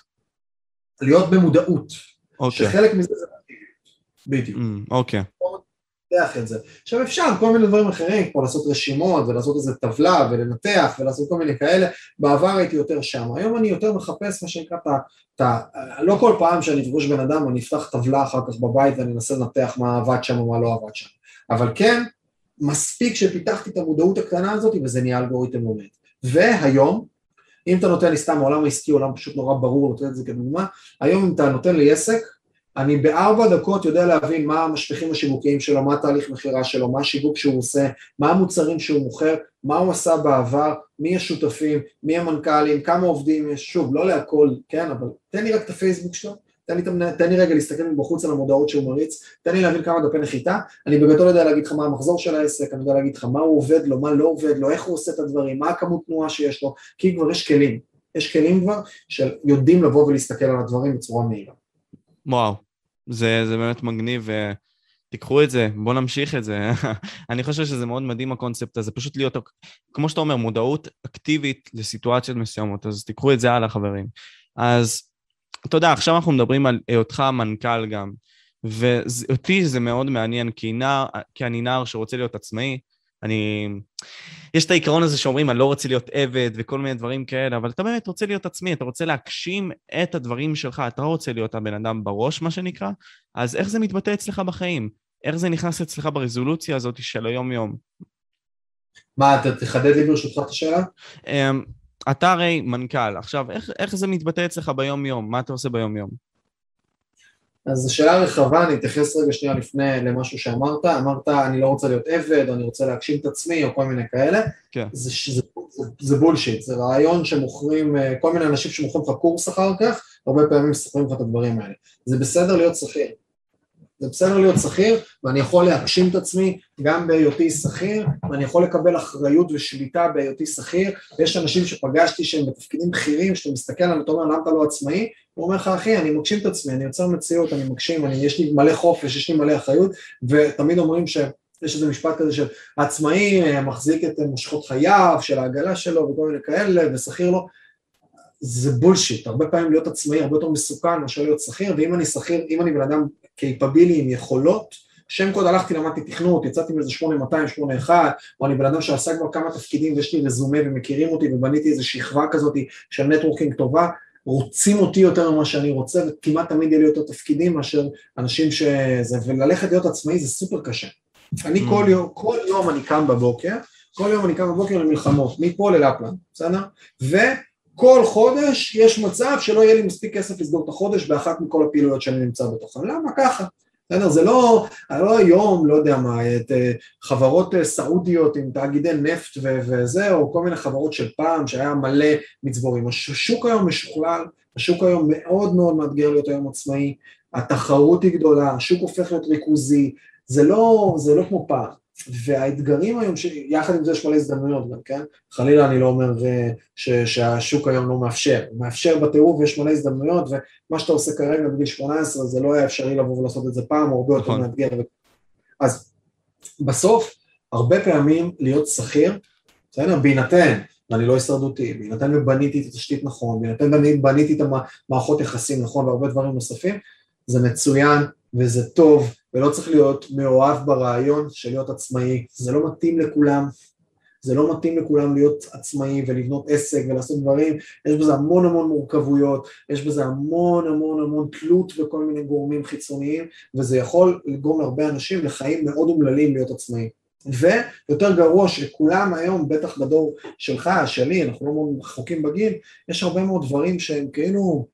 להיות במודעות. אוקיי. שחלק מזה זה אקטיביות. בדיוק. Mm, אוקיי. לנתח את זה. עכשיו אפשר כל מיני דברים אחרים, כמו לעשות רשימות ולעשות איזה טבלה ולנתח ולעשות כל מיני כאלה, בעבר הייתי יותר שם, היום אני יותר מחפש מה שנקרא את ה... לא כל פעם שאני אפגוש בן אדם אני אפתח טבלה אחר כך בבית ואני אנסה לנתח מה עבד שם ומה לא עבד שם, אבל כן, מספיק שפיתחתי את המודעות הקטנה הזאת וזה נהיה אלגוריתם לומד. והיום, אם אתה נותן לי סתם העולם העסקי, עולם פשוט נורא ברור, נותן את זה כדוגמה, היום אם אתה נותן לי עסק, אני בארבע דקות יודע להבין מה המשפיכים השיווקיים שלו, מה התהליך מכירה שלו, מה השיווק שהוא עושה, מה המוצרים שהוא מוכר, מה הוא עשה בעבר, מי השותפים, מי המנכ"לים, כמה עובדים יש, שוב, לא להכל, כן, אבל תן לי רק את הפייסבוק שלו, תן לי, תן לי רגע להסתכל מבחוץ על המודעות שהוא מריץ, תן לי להבין כמה דפי נחיתה, אני בגדול יודע להגיד לך מה המחזור של העסק, אני יודע להגיד לך מה הוא עובד לו, מה לא עובד לו, איך הוא עושה את הדברים, מה הכמות תנועה שיש לו, כי כבר יש כלים, יש כלים כבר שיודעים לבוא ולהסתכל על הדברים בצורה מהירה. וואו, זה, זה באמת מגניב, ותיקחו את זה, בואו נמשיך את זה. [laughs] אני חושב שזה מאוד מדהים הקונספט הזה, פשוט להיות, כמו שאתה אומר, מודעות אקטיבית לסיטואציות מסוימות, אז תיקחו את זה הלאה, חברים. אז אתה יודע, עכשיו אנחנו מדברים על היותך מנכ"ל גם, ואותי זה מאוד מעניין, כי, נער, כי אני נער שרוצה להיות עצמאי, אני... יש את העיקרון הזה שאומרים, אני לא רוצה להיות עבד וכל מיני דברים כאלה, אבל אתה באמת רוצה להיות עצמי, אתה רוצה להגשים את הדברים שלך, אתה רוצה להיות הבן אדם בראש, מה שנקרא, אז איך זה מתבטא אצלך בחיים? איך זה נכנס אצלך ברזולוציה הזאת של היום-יום? מה, אתה תחדד לי ברשותך את השאלה? אמ, אתה הרי מנכ"ל, עכשיו, איך, איך זה מתבטא אצלך ביום-יום? מה אתה עושה ביום-יום? אז זו שאלה רחבה, אני אתייחס רגע שנייה לפני למשהו שאמרת, אמרת אני לא רוצה להיות עבד, או אני רוצה להגשים את עצמי, או כל מיני כאלה, כן. זה, זה, זה, זה בולשיט, זה רעיון שמוכרים, אה, כל מיני אנשים שמוכרים לך קורס אחר כך, הרבה פעמים מספרים לך את הדברים האלה. זה בסדר להיות שכיר, זה בסדר להיות שכיר, ואני יכול להגשים את עצמי גם בהיותי שכיר, ואני יכול לקבל אחריות ושליטה בהיותי שכיר, ויש אנשים שפגשתי שהם בתפקידים בכירים, שאתה מסתכל עליהם, אתה אומר למה אתה לא עצמאי, הוא אומר לך אחי אני מגשים את עצמי, אני יוצר מציאות, אני מגשים, אני, יש לי מלא חופש, יש לי מלא אחריות, ותמיד אומרים ש... יש איזה משפט כזה של עצמאי אה, מחזיק את מושכות חייו, של העגלה שלו וכל מיני כאלה, ושכיר לא, זה בולשיט, הרבה פעמים להיות עצמאי הרבה יותר מסוכן מאשר להיות שכיר, ואם אני שכיר, אם אני בן אדם קייפבילי עם יכולות, שם קוד הלכתי למדתי תכנות, יצאתי מאיזה 8200, 81, או אני בן אדם שעשה כבר כמה תפקידים ויש לי רזומה ומכירים אותי ובניתי איזה שכבה כזאת של נטוורקינג טובה, רוצים אותי יותר ממה שאני רוצה וכמעט תמיד יהיה לי יותר תפקידים מאשר אנשים שזה, וללכת להיות עצמאי זה סופר קשה. אני כל mm. יום, כל יום אני קם בבוקר, כל יום אני קם בבוקר למלחמות, מפה ללפלן, בסדר? וכל חודש יש מצב שלא יהיה לי מספיק כסף לסגור את החודש באחת מכל הפעילויות שאני נמצא בתוכן. למה? ככה. בסדר? זה לא, לא היום, לא יודע מה, את אה, חברות אה, סעודיות עם תאגידי נפט וזה, או כל מיני חברות של פעם שהיה מלא מצבורים. השוק היום משוכלל, השוק היום מאוד מאוד מאתגר להיות היום עצמאי, התחרות היא גדולה, השוק הופך להיות ריכוזי, זה לא, זה לא כמו פעם. והאתגרים היום, יחד עם זה יש מלא הזדמנויות גם, כן? חלילה אני לא אומר אה, ש, שהשוק היום לא מאפשר, הוא מאפשר בטירוף ויש מלא הזדמנויות ומה שאתה עושה כרגע בגיל 18 זה לא היה אפשרי לבוא ולעשות את זה פעם, או הרבה יותר נכון. מאתגר. אז בסוף, הרבה פעמים להיות שכיר, בסדר? בהינתן ואני לא הישרדותי, בהינתן ובניתי את התשתית נכון, בהינתן ובניתי את המערכות יחסים נכון והרבה דברים נוספים, זה מצוין וזה טוב, ולא צריך להיות מאוהב ברעיון של להיות עצמאי, זה לא מתאים לכולם, זה לא מתאים לכולם להיות עצמאיים ולבנות עסק ולעשות דברים, יש בזה המון המון מורכבויות, יש בזה המון המון המון תלות בכל מיני גורמים חיצוניים, וזה יכול לגרום להרבה אנשים לחיים מאוד אומללים להיות עצמאיים. ויותר גרוע שכולם היום, בטח בדור שלך, שלי, אנחנו לא מאוד רחוקים בגיל, יש הרבה מאוד דברים שהם כאילו,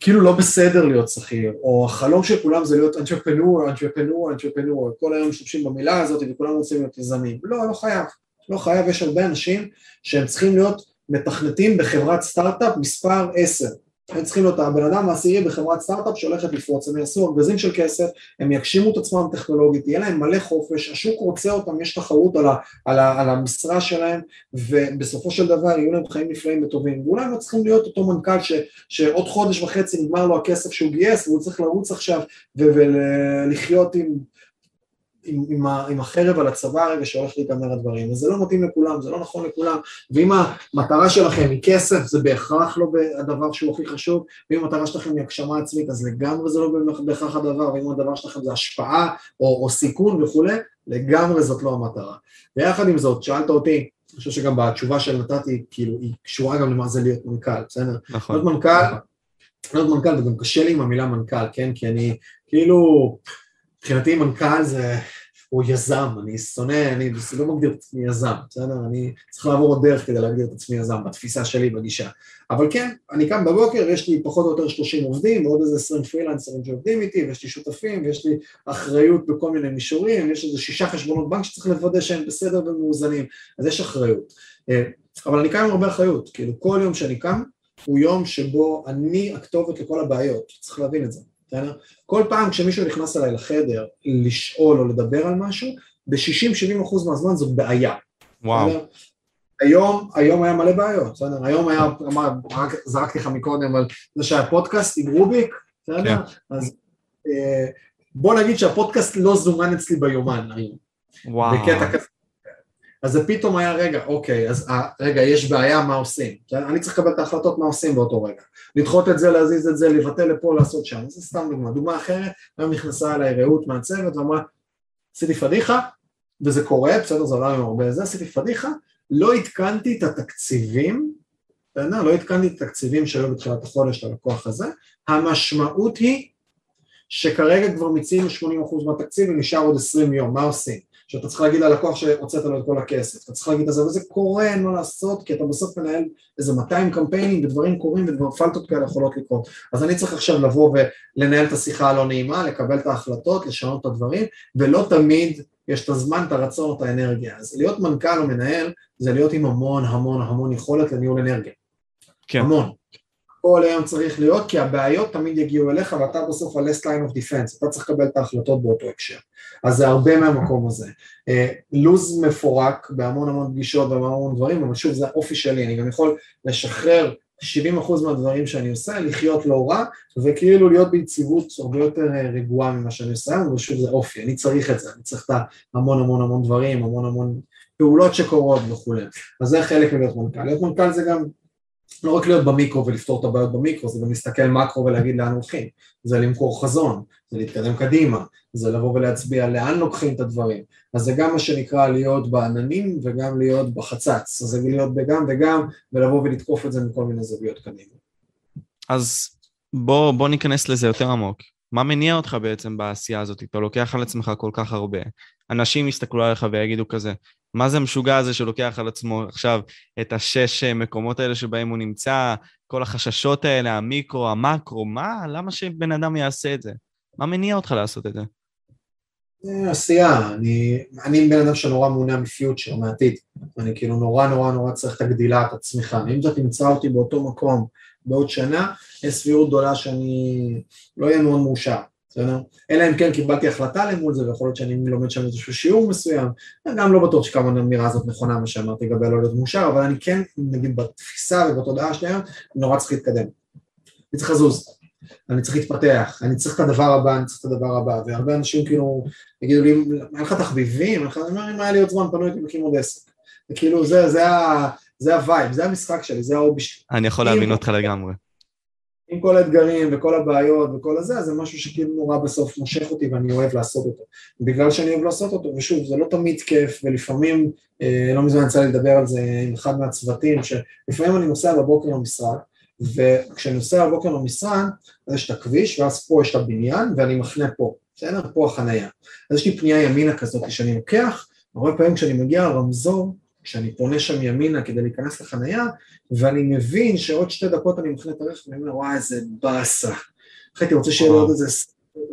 כאילו לא בסדר להיות שכיר, או החלום של כולם זה להיות entrepreneur, entrepreneur, entrepreneur, כל היום משתמשים במילה הזאת וכולם רוצים להיות יזמים. לא, לא חייב. לא חייב, יש הרבה אנשים שהם צריכים להיות מתכנתים בחברת סטארט-אפ מספר 10. הם צריכים להיות הבן אדם העשירי בחברת סטארט-אפ שהולכת לפרוץ, הם יעשו ארגזים של כסף, הם יגשימו את עצמם טכנולוגית, יהיה להם מלא חופש, השוק רוצה אותם, יש תחרות על, ה, על, ה, על המשרה שלהם, ובסופו של דבר יהיו להם חיים נפלאים וטובים. ואולי לא צריכים להיות אותו מנכ"ל ש, שעוד חודש וחצי נגמר לו הכסף שהוא גייס, והוא צריך לרוץ עכשיו ולחיות עם עם, עם, עם החרב על הצבא הרגע שהולך להיגמר הדברים, וזה לא מתאים לכולם, זה לא נכון לכולם, ואם המטרה שלכם היא כסף, זה בהכרח לא הדבר שהוא הכי חשוב, ואם המטרה שלכם היא הגשמה עצמית, אז לגמרי זה לא בהכרח הדבר, ואם הדבר שלכם זה השפעה או, או סיכון וכולי, לגמרי זאת לא המטרה. ויחד עם זאת, שאלת אותי, אני חושב שגם בתשובה שנתתי, כאילו, היא קשורה גם למה זה להיות מנכ"ל, בסדר? נכון. להיות מנכ"ל, להיות מנכ"ל, וגם קשה לי עם המילה מנכ"ל, כן? כי אני, כאילו, מבחינתי מנכ"ל זה, הוא יזם, אני שונא, אני לא מגדיר את עצמי יזם, בסדר? אני צריך לעבור עוד דרך כדי להגדיר את עצמי יזם, בתפיסה שלי, בגישה. אבל כן, אני קם בבוקר, יש לי פחות או יותר 30 עובדים, ועוד איזה 20 פרילנסרים שעובדים איתי, ויש לי שותפים, ויש לי אחריות בכל מיני מישורים, יש איזה שישה חשבונות בנק שצריך לוודא שהם בסדר ומאוזנים, אז יש אחריות. אה, אבל אני קם עם הרבה אחריות, כאילו כל יום שאני קם, הוא יום שבו אני הכתובת לכל הבעיות, צריך להבין את זה. בסדר? כל פעם כשמישהו נכנס אליי לחדר לשאול או לדבר על משהו, ב-60-70% מהזמן זאת בעיה. וואו. בסדר? היום, היום היה מלא בעיות, בסדר? היום היה, אמר, רק זרקתי לך מקודם על זה שהיה פודקאסט עם רוביק, בסדר? כן. אז אה, בוא נגיד שהפודקאסט לא זומן אצלי ביומן היום. וואו. בקטע כזה. אז זה פתאום היה, רגע, אוקיי, אז אה, רגע, יש בעיה, מה עושים? אני צריך לקבל את ההחלטות מה עושים באותו רגע. לדחות את זה, להזיז את זה, לבטל לפה, לעשות שם. זה סתם דוגמה. דוגמה אחרת, היום נכנסה אליי רעות מהצוות ואמרה, עשיתי פדיחה, וזה קורה, בסדר, זה עולה עם הרבה זה, עשיתי פדיחה, לא עדכנתי את התקציבים, בסדר? לא עדכנתי את התקציבים שהיו בתחילת החודש ללקוח הזה, המשמעות היא שכרגע כבר מיצינו 80% מהתקציב ונשאר עוד 20 יום, מה עושים? שאתה צריך להגיד ללקוח שהוצאת לו את כל הכסף, אתה צריך להגיד את זה, וזה קורה, אין מה לעשות, כי אתה בסוף מנהל איזה 200 קמפיינים ודברים קורים ופלטות כאלה יכולות לקרות. אז אני צריך עכשיו לבוא ולנהל את השיחה הלא נעימה, לקבל את ההחלטות, לשנות את הדברים, ולא תמיד יש את הזמן, את הרצון, את האנרגיה. אז להיות מנכ"ל או מנהל זה להיות עם המון המון המון יכולת לניהול אנרגיה. כן. המון. כל היום צריך להיות, כי הבעיות תמיד יגיעו אליך ואתה בסוף ה-last line of defense, אתה צריך לקבל את ההחלטות באותו הקשר. אז זה הרבה מהמקום הזה. אה, לוז מפורק בהמון המון פגישות והמון המון דברים, אבל שוב זה האופי שלי, אני גם יכול לשחרר 70% מהדברים שאני עושה, לחיות לא רע, וכאילו להיות ביציבות הרבה יותר אה, רגועה ממה שאני עושה, אבל שוב זה אופי, אני צריך את זה, אני צריך את המון המון המון דברים, המון המון פעולות שקורות וכולי. אז זה חלק מלהיות מנכ"ל. להיות מנכ"ל זה גם לא רק להיות במיקרו ולפתור את הבעיות במיקרו, זה גם להסתכל מקרו ולהגיד לאן הולכים, זה למכור חזון, זה להתקדם קדימה, זה לבוא ולהצביע לאן לוקחים את הדברים, אז זה גם מה שנקרא להיות בעננים וגם להיות בחצץ, אז זה להיות בגם וגם ולבוא ולתקוף את זה מכל מיני זוויות קדימה. אז בוא, בוא ניכנס לזה יותר עמוק. מה מניע אותך בעצם בעשייה הזאת? אתה לוקח על עצמך כל כך הרבה. אנשים יסתכלו עליך ויגידו כזה, מה זה המשוגע הזה שלוקח על עצמו עכשיו את השש מקומות האלה שבהם הוא נמצא, כל החששות האלה, המיקרו, המקרו, מה? למה שבן אדם יעשה את זה? מה מניע אותך לעשות את זה? עשייה, אני, אני בן אדם שנורא מעוניין מפיוטר, מעתיד, אני כאילו נורא נורא נורא צריך את הגדילה, את הצמיחה, אם אתה תמצא אותי באותו מקום בעוד שנה, יש סבירות גדולה שאני לא אהיה מאוד מאושר, בסדר? אלא אם כן קיבלתי החלטה למול זה, ויכול להיות שאני לומד שם איזשהו שיעור מסוים, גם לא בטוח שכמה האמירה הזאת נכונה, מה שאמרתי לגבי לא להיות מאושר, אבל אני כן, נגיד בתפיסה ובתודעה שלי היום, נורא צריך להתקדם. אני צריך לזוז, אני צריך להתפתח, אני צריך את הדבר הבא, אני צריך את הדבר הבא, והרבה אנשים כאילו יגידו לי, אין לך תחביבים, אני אומר, אם היה לי עוד זמן פנוי הייתי מקים עוד עסק. כאילו זה, זה, זה ה vibe, זה המשחק שלי, זה ה hobby שלי. אני יכול להבין אותך לגמרי. עם כל האתגרים וכל הבעיות וכל הזה, אז זה משהו שכאילו נורא בסוף מושך אותי ואני אוהב לעשות אותו. בגלל שאני אוהב לעשות אותו, ושוב, זה לא תמיד כיף, ולפעמים, אה, לא מזמן יצא לי לדבר על זה עם אחד מהצוותים, שלפעמים אני נוסע בבוקר למשרד, וכשאני נוסע בבוקר למשרד, אז יש את הכביש, ואז פה יש את הבניין, ואני מחנה פה, בסדר? פה החנייה. אז יש לי פנייה ימינה כזאת שאני לוקח, הרבה פעמים כשאני מגיע לרמזור, כשאני פונה שם ימינה כדי להיכנס לחנייה, ואני מבין שעוד שתי דקות אני מכנה את הרכב, ואני אומר, וואי, איזה באסה. אחי, הייתי רוצה שיהיה לי עוד איזה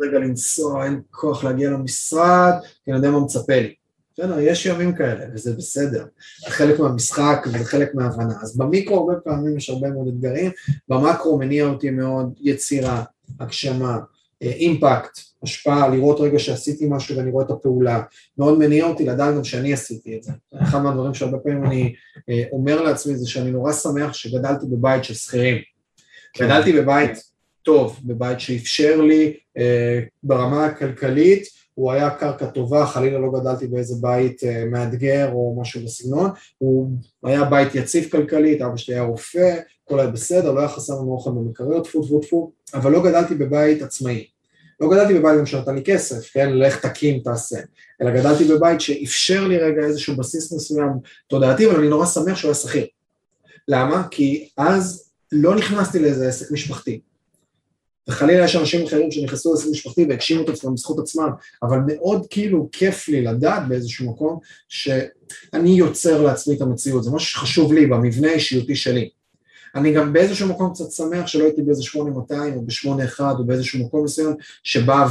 רגע לנסוע, אין כוח להגיע למשרד, כי אני יודע מה מצפה לי. בסדר, יש ימים כאלה, וזה בסדר. זה חלק מהמשחק וזה חלק מההבנה. אז במיקרו הרבה פעמים יש הרבה מאוד אתגרים, במקרו מניע אותי מאוד יצירה, הגשמה, אימפקט, השפעה, לראות רגע שעשיתי משהו ואני רואה את הפעולה, מאוד מניע אותי לדעת גם שאני עשיתי את זה. אחד מהדברים שהרבה פעמים אני אה, אומר לעצמי זה שאני נורא שמח שגדלתי בבית של שכירים. כן. גדלתי בבית טוב, בבית שאפשר לי אה, ברמה הכלכלית, הוא היה קרקע טובה, חלילה לא גדלתי באיזה בית אה, מאתגר או משהו בסגנון, הוא היה בית יציב כלכלית, אבא שלי היה רופא, הכל היה בסדר, לא היה חסר לנו אוכל במקריות, טפו טפו טפו, אבל לא גדלתי בבית עצמאי. לא גדלתי בבית גם שנתן לי כסף, כן, לך תקים, תעשה, אלא גדלתי בבית שאפשר לי רגע איזשהו בסיס מסוים תודעתי, אבל אני נורא שמח שהוא היה שכיר. למה? כי אז לא נכנסתי לאיזה עסק משפחתי. וחלילה יש אנשים אחרים שנכנסו לעסק משפחתי והגשימו את עצמם בזכות עצמם, אבל מאוד כאילו כיף לי לדעת באיזשהו מקום שאני יוצר לעצמי את המציאות, זה משהו שחשוב לי במבנה האישיותי שלי. אני גם באיזשהו מקום קצת שמח שלא הייתי באיזה 8200 או ב-81 או באיזשהו מקום מסוים שבא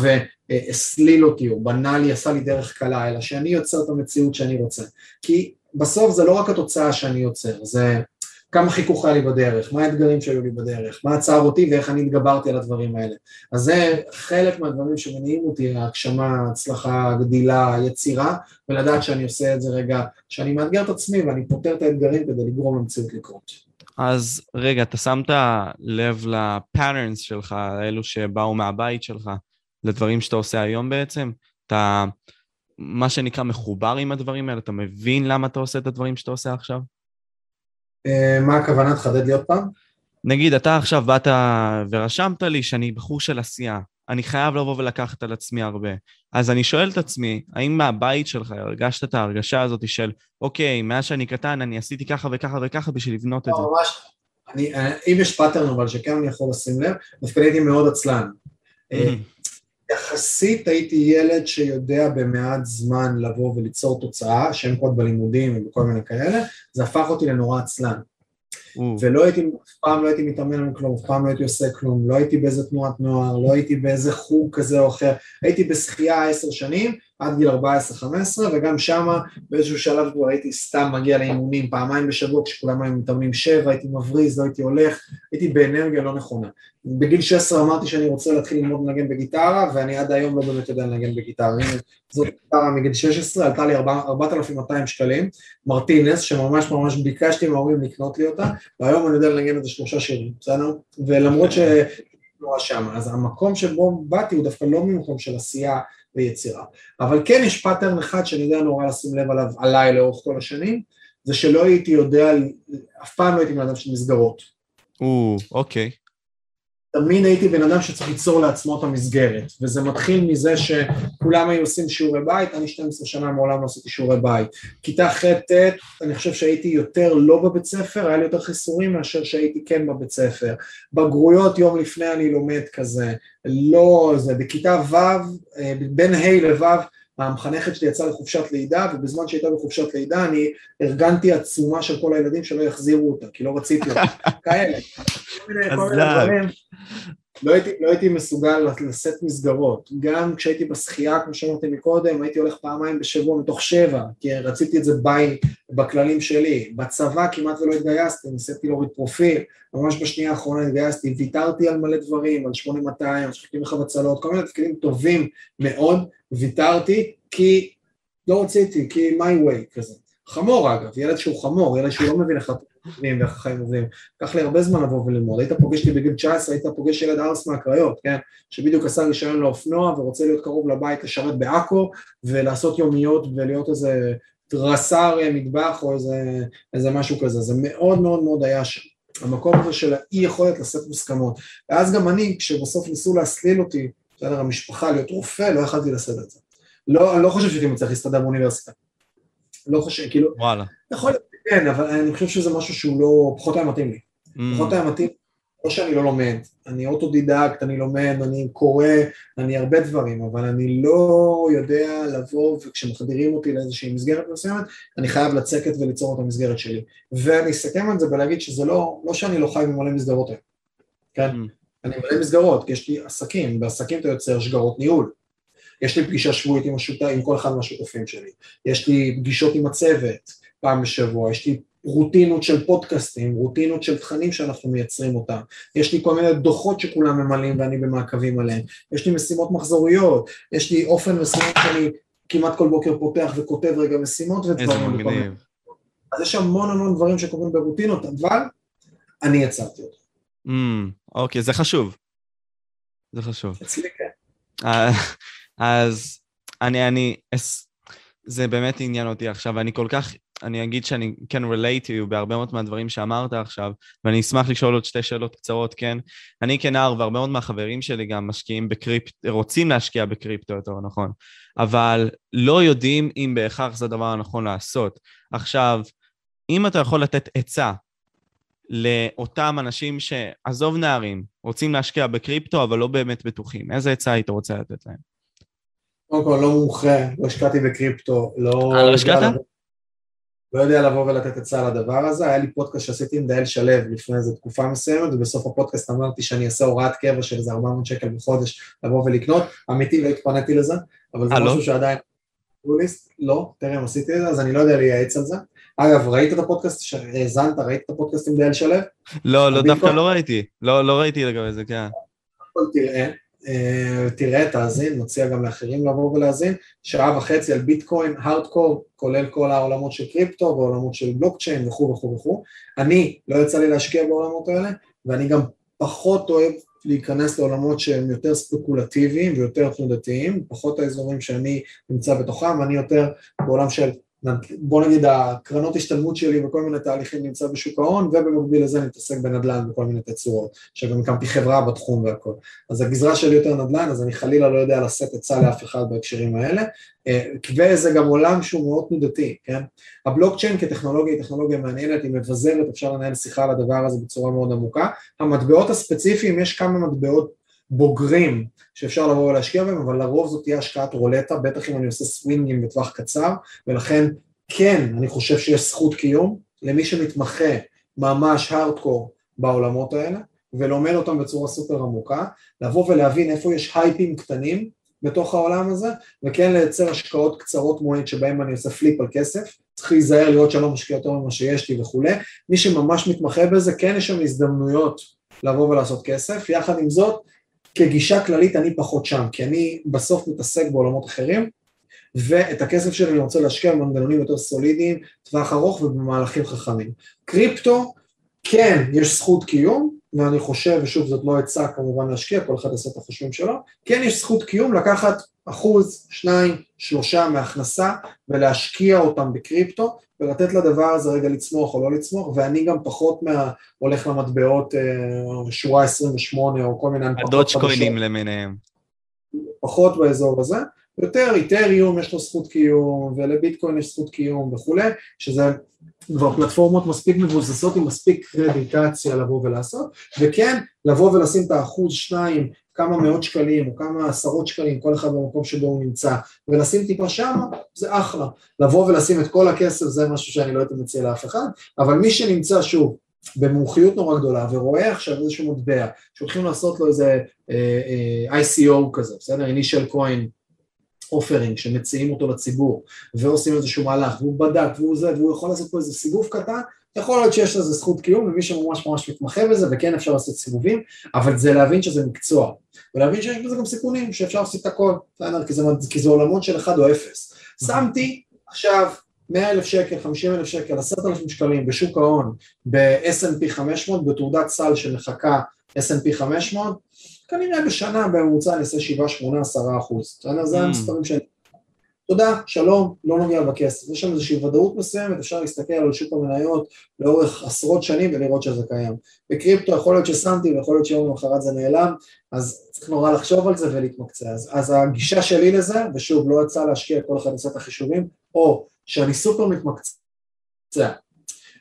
והסליל אותי או בנה לי, עשה לי דרך קלה, אלא שאני יוצר את המציאות שאני רוצה. כי בסוף זה לא רק התוצאה שאני יוצר, זה כמה חיכוך היה לי בדרך, מה האתגרים שהיו לי בדרך, מה עצר אותי ואיך אני התגברתי על הדברים האלה. אז זה חלק מהדברים שמניעים אותי, ההגשמה, הצלחה, גדילה, יצירה, ולדעת שאני עושה את זה רגע, שאני מאתגר את עצמי ואני פותר את האתגרים כדי לגרום למציאות לקרות. אז רגע, אתה שמת לב ל patterns שלך, אלו שבאו מהבית שלך, לדברים שאתה עושה היום בעצם? אתה, מה שנקרא, מחובר עם הדברים האלה? אתה מבין למה אתה עושה את הדברים שאתה עושה עכשיו? אה, מה הכוונה? תחדד לי עוד פעם. נגיד, אתה עכשיו באת ורשמת לי שאני בחור של עשייה. אני חייב לבוא ולקחת על עצמי הרבה. אז אני שואל את עצמי, האם מהבית שלך הרגשת את ההרגשה הזאת של, אוקיי, מאז שאני קטן אני עשיתי ככה וככה וככה בשביל לבנות את זה? לא, ממש, אני, אה, אם יש pattern אבל שכן אני יכול לשים לב, דווקא הייתי מאוד עצלן. אה, יחסית הייתי ילד שיודע במעט זמן לבוא וליצור תוצאה, שם קוד בלימודים וכל מיני כאלה, זה הפך אותי לנורא עצלן. ולא הייתי, אף פעם לא הייתי מתאמן על כלום, אף פעם לא הייתי עושה כלום, לא הייתי באיזה תנועת נוער, לא הייתי באיזה חוג כזה או אחר, הייתי בשחייה עשר שנים, עד גיל 14-15, וגם שמה באיזשהו שלב כבר הייתי סתם מגיע לאימונים פעמיים בשבוע, כשכולם היו מתאמנים שבע, הייתי מבריז, לא הייתי הולך, הייתי באנרגיה לא נכונה. בגיל 16 אמרתי שאני רוצה להתחיל ללמוד לנגן בגיטרה, ואני עד היום לא באמת יודע לנגן בגיטרה. הנה, זאת גיטרה מגיל 16, עלתה לי 4,200 שקלים, מרטינס, שממש ממש ביקשתי מההורים לקנות לי אותה, והיום אני יודע לנגן איזה שלושה שירים, בסדר? ולמרות ש... לא שם, אז המקום שבו באתי הוא דווקא לא ממקום של עשייה ויצירה. אבל כן יש pattern אחד שאני יודע נורא לשים לב עליו עליי לאורך כל השנים, זה שלא הייתי יודע, אף פעם לא הייתי בן אדם של מסגרות. או, אוקיי. תמיד הייתי בן אדם שצריך ליצור לעצמו את המסגרת, וזה מתחיל מזה שכולם היו עושים שיעורי בית, אני 12 שנה מעולם לא עשיתי שיעורי בית. כיתה ח'-ט', אני חושב שהייתי יותר לא בבית ספר, היה לי יותר חיסורים מאשר שהייתי כן בבית ספר. בגרויות יום לפני אני לומד כזה, לא זה, בכיתה ו', אה, בין ה' לו', המחנכת שלי יצאה לחופשת לידה, ובזמן שהייתה בחופשת לידה אני ארגנתי עצומה של כל הילדים שלא יחזירו אותה, כי לא רציתי אותה, [laughs] כאלה. לא הייתי, לא הייתי מסוגל לשאת מסגרות, גם כשהייתי בשחייה, כמו שאמרתי מקודם, הייתי הולך פעמיים בשבוע מתוך שבע, כי רציתי את זה ביי בכללים שלי, בצבא כמעט ולא התגייסתי, ניסיתי להוריד פרופיל, ממש בשנייה האחרונה התגייסתי, ויתרתי על מלא דברים, על 8200, על שחקים בחבצלות, כל מיני תפקידים טובים מאוד, ויתרתי כי לא רציתי, כי my way כזה. חמור אגב, ילד שהוא חמור, ילד שהוא לא מבין איך עובדים ואיך החיים עובדים. לקח לי הרבה זמן לבוא וללמוד. היית פוגש אותי בגיל 19, היית פוגש ילד ארס מהקריות, כן? שבדיוק עשה רישיון לאופנוע ורוצה להיות קרוב לבית לשרת בעכו ולעשות יומיות ולהיות איזה תרסר מטבח או איזה, איזה משהו כזה, זה מאוד מאוד מאוד היה שם. המקום הזה של האי יכולת לשאת מוסכמות. ואז גם אני, כשבסוף ניסו להסליל אותי, בסדר, המשפחה, להיות רופא, לא יכלתי לשאת את זה. לא, אני לא חושב שהייתי מצליח להסתדר באוניברסיטה. לא חושב, כאילו... וואלה. יכול להיות, כן, אבל אני חושב שזה משהו שהוא לא, פחות היה מתאים לי. Mm. פחות היה מתאים, לא שאני לא לומד, אני אוטודידקט, אני לומד, אני קורא, אני הרבה דברים, אבל אני לא יודע לבוא וכשמחדירים אותי לאיזושהי מסגרת מסוימת, אני חייב לצקת וליצור את המסגרת שלי. ואני אסכם על זה ולהגיד שזה לא, לא שאני לא חי ממלא מסגרות היום, כן? Mm. אני מלא מסגרות, כי יש לי עסקים, בעסקים אתה יוצר שגרות ניהול. יש לי פגישה שבועית עם, השוט... עם כל אחד מהשותפים שלי, יש לי פגישות עם הצוות פעם בשבוע, יש לי רוטינות של פודקאסטים, רוטינות של תכנים שאנחנו מייצרים אותם, יש לי כל מיני דוחות שכולם ממלאים ואני במעקבים עליהם, יש לי משימות מחזוריות, יש לי אופן מסוים שאני כמעט כל בוקר פותח וכותב רגע משימות ודברים. איזה מגניב. אז יש המון המון דברים שקורים ברוטינות, אבל אני יצרתי אותם. Mm, אוקיי, זה חשוב. זה חשוב. אצלי כן. אה, אז אני, אני, זה באמת עניין אותי עכשיו, ואני כל כך, אני אגיד שאני כן relate you בהרבה מאוד מהדברים שאמרת עכשיו, ואני אשמח לשאול עוד שתי שאלות קצרות, כן? אני כנער, והרבה מאוד מהחברים שלי גם משקיעים בקריפטו, רוצים להשקיע בקריפטו יותר נכון, אבל לא יודעים אם בהכרח זה הדבר הנכון לעשות. עכשיו, אם אתה יכול לתת עצה לאותם אנשים שעזוב נערים, רוצים להשקיע בקריפטו, אבל לא באמת בטוחים, איזה עצה היית רוצה לתת להם? קודם כל, לא מומחה, לא השקעתי בקריפטו, לא... אה, לא השקעת? לא יודע לבוא ולתת עצה לדבר הזה, היה לי פודקאסט שעשיתי עם דאל שלו לפני איזו תקופה מסוימת, ובסוף הפודקאסט אמרתי שאני אעשה הוראת קבע של איזה 400 שקל בחודש לבוא ולקנות, אמיתי לא התפניתי לזה, אבל זה 아, אה, לא? משהו? שעדיין... לא, טרם עשיתי את זה, אז אני לא יודע לייעץ על זה. אגב, ראית את הפודקאסט, האזנת, ראית את הפודקאסט עם דאל שלו? לא, לא, דווקא לא ראיתי, לא, לא ראיתי לגבי זה, כן. תראה, אה, תראה, תאזין, מציע גם לאחרים לבוא ולהאזין, שעה וחצי על ביטקוין, הארדקור, כולל כל העולמות של קריפטו ועולמות של בלוקצ'יין וכו' וכו' וכו'. אני, לא יצא לי להשקיע בעולמות האלה, ואני גם פחות אוהב להיכנס לעולמות שהם יותר ספקולטיביים ויותר תנודתיים, פחות האזורים שאני נמצא בתוכם, אני יותר בעולם של בוא נגיד הקרנות השתלמות שלי וכל מיני תהליכים נמצא בשוק ההון ובמקביל לזה אני מתעסק בנדל"ן בכל מיני תצורות. שגם הקמתי חברה בתחום והכל. אז הגזרה שלי יותר נדל"ן אז אני חלילה לא יודע לשאת עצה לאף אחד בהקשרים האלה. אה, וזה גם עולם שהוא מאוד תנודתי, כן? הבלוקצ'יין כטכנולוגיה היא טכנולוגיה מעניינת, היא מבזרת, אפשר לנהל שיחה על הדבר הזה בצורה מאוד עמוקה. המטבעות הספציפיים, יש כמה מטבעות בוגרים שאפשר לבוא ולהשקיע בהם, אבל לרוב זאת תהיה השקעת רולטה, בטח אם אני עושה סווינגים בטווח קצר, ולכן כן, אני חושב שיש זכות קיום למי שמתמחה ממש הארדקור בעולמות האלה, ולומד אותם בצורה סופר עמוקה, לבוא ולהבין איפה יש הייפים קטנים בתוך העולם הזה, וכן לייצר השקעות קצרות מועד שבהם אני עושה פליפ על כסף, צריך להיזהר לראות שאני לא משקיע יותר ממה שיש לי וכולי, מי שממש מתמחה בזה, כן יש שם הזדמנויות לבוא ולעשות כסף, יחד עם זאת, כגישה כללית אני פחות שם, כי אני בסוף מתעסק בעולמות אחרים, ואת הכסף שלי אני רוצה להשקיע במנגנונים יותר סולידיים, טווח ארוך ובמהלכים חכמים. קריפטו, כן, יש זכות קיום, ואני חושב, ושוב זאת לא עצה כמובן להשקיע, כל אחד יעשה את החושבים שלו, כן יש זכות קיום לקחת אחוז, שניים, שלושה מהכנסה ולהשקיע אותם בקריפטו ולתת לדבר הזה רגע לצמוח או לא לצמוח, ואני גם פחות מה... הולך למטבעות אה, שורה 28 או כל מיני. הדודג'קוינים למיניהם. פחות באזור הזה, יותר איתריום יש לו זכות קיום ולביטקוין יש זכות קיום וכולי, שזה כבר פלטפורמות מספיק מבוססות עם מספיק קרדיטציה לבוא ולעשות, וכן לבוא ולשים את האחוז שניים כמה מאות שקלים או כמה עשרות שקלים, כל אחד במקום שבו הוא נמצא, ולשים טיפה שם, זה אחלה. לבוא ולשים את כל הכסף זה משהו שאני לא הייתי מציע לאף אחד, אבל מי שנמצא שוב במומחיות נורא גדולה ורואה עכשיו איזשהו מטבע שהולכים לעשות לו איזה אה, אה, ICO כזה, בסדר? initial coin אופרינג שמציעים אותו לציבור ועושים איזשהו מהלך והוא בדק והוא זה והוא יכול לעשות פה איזה סיבוב קטן יכול להיות שיש לזה זכות קיום למי שממש ממש מתמחה בזה וכן אפשר לעשות סיבובים אבל זה להבין שזה מקצוע. ולהבין שיש בזה גם סיכונים שאפשר לעשות את הכל כי זה, כי זה עולמות של 1 או 0 שמתי עכשיו 100 אלף שקל, 50 אלף שקל, 10,000 שקלים בשוק ההון ב-S&P 500 בתעודת סל שמחכה S&P 500 כנראה בשנה בממוצע אני אעשה 7, 8, 10 אחוז, זה mm. המספרים שאני... תודה, שלום, לא נוגע בכסף. יש שם איזושהי ודאות מסוימת, אפשר להסתכל על שוק המניות לאורך עשרות שנים ולראות שזה קיים. בקריפטו יכול להיות ששמתי ויכול להיות שיום למחרת זה נעלם, אז צריך נורא לחשוב על זה ולהתמקצע. אז, אז הגישה שלי לזה, ושוב, לא יצא להשקיע כל אחד עושה את החישובים, או שאני סופר מתמקצע,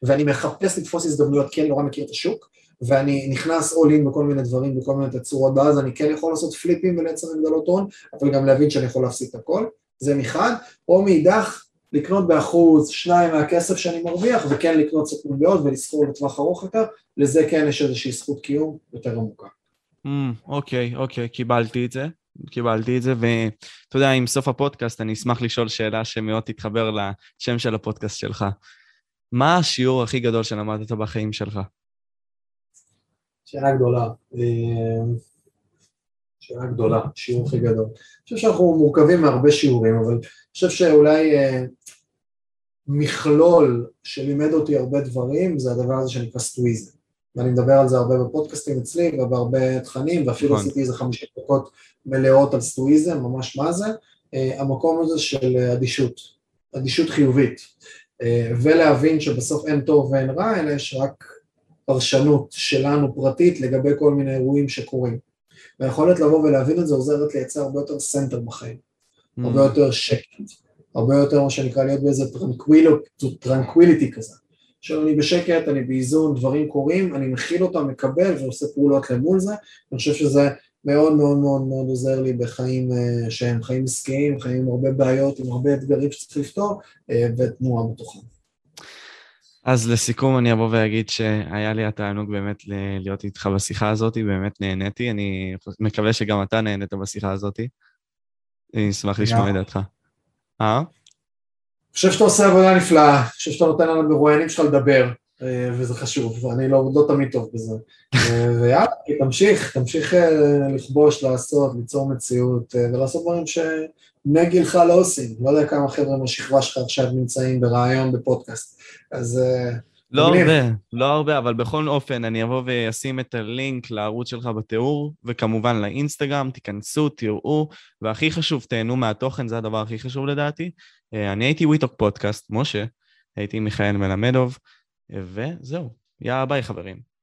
ואני מחפש לתפוס הזדמנויות, כי אני נורא מכיר את השוק, ואני נכנס all in בכל מיני דברים, בכל מיני תצורות, ואז אני כן יכול לעשות פליפים ולייצר הגדלות הון, אבל גם להבין שאני יכול להפסיק את הכל. זה מחד, או מאידך לקנות באחוז שניים מהכסף שאני מרוויח וכן לקנות סוכנויות ולסחור לטווח ארוך יותר, לזה כן יש איזושהי זכות קיום יותר עמוקה. Mm, אוקיי, אוקיי, קיבלתי את זה. קיבלתי את זה, ואתה יודע, עם סוף הפודקאסט אני אשמח לשאול שאלה שמאוד תתחבר לשם של הפודקאסט שלך. מה השיעור הכי גדול שלמדת בחיים שלך? שאלה גדולה. שאלה גדולה, שיעור הכי גדול. אני חושב שאנחנו מורכבים מהרבה שיעורים, אבל אני חושב שאולי אה, מכלול שלימד אותי הרבה דברים, זה הדבר הזה שנקרא סטואיזם. ואני מדבר על זה הרבה בפודקאסטים אצלי ובהרבה תכנים, ואפילו נכון. עשיתי איזה חמישים דקות מלאות על סטואיזם, ממש מה זה, אה, המקום הזה של אדישות, אדישות חיובית, אה, ולהבין שבסוף אין טוב ואין רע, אלא יש רק פרשנות שלנו פרטית לגבי כל מיני אירועים שקורים. והיכולת לבוא ולהבין את זה עוזרת לייצר הרבה יותר center בחיים, mm. הרבה יותר שקט, הרבה יותר מה שנקרא להיות באיזה tranquility כזה. עכשיו אני בשקט, אני באיזון, דברים קורים, אני מכיל אותם, מקבל ועושה פעולות למול זה, אני חושב שזה מאוד מאוד מאוד מאוד עוזר לי בחיים אה, שהם חיים עסקיים, חיים עם הרבה בעיות, עם הרבה אתגרים שצריך לפתור, אה, ותנועה בתוכם. אז לסיכום אני אבוא ואגיד שהיה לי התענוג באמת להיות איתך בשיחה הזאת, באמת נהניתי, אני מקווה שגם אתה נהנית בשיחה הזאת. אני אשמח לשמוע את דעתך. אה? אני חושב שאתה עושה עבודה נפלאה, אני חושב שאתה נותן לנו מרואיינים שלך לדבר, וזה חשוב, ואני לא, לא תמיד טוב בזה. אה, ויאללה, תמשיך, תמשיך אה, לכבוש, לעשות, ליצור מציאות, ולעשות דברים שבני גילך לא עושים. לא יודע כמה חבר'ה מהשכבה שלך עכשיו נמצאים ברעיון בפודקאסט. אז... לא מגניב. הרבה, לא הרבה, אבל בכל אופן, אני אבוא ואשים את הלינק לערוץ שלך בתיאור, וכמובן לאינסטגרם, תיכנסו, תראו, והכי חשוב, תהנו מהתוכן, זה הדבר הכי חשוב לדעתי. אני הייתי וויטוק פודקאסט, משה, הייתי מיכאל מלמדוב. וזהו, יאללה ביי חברים.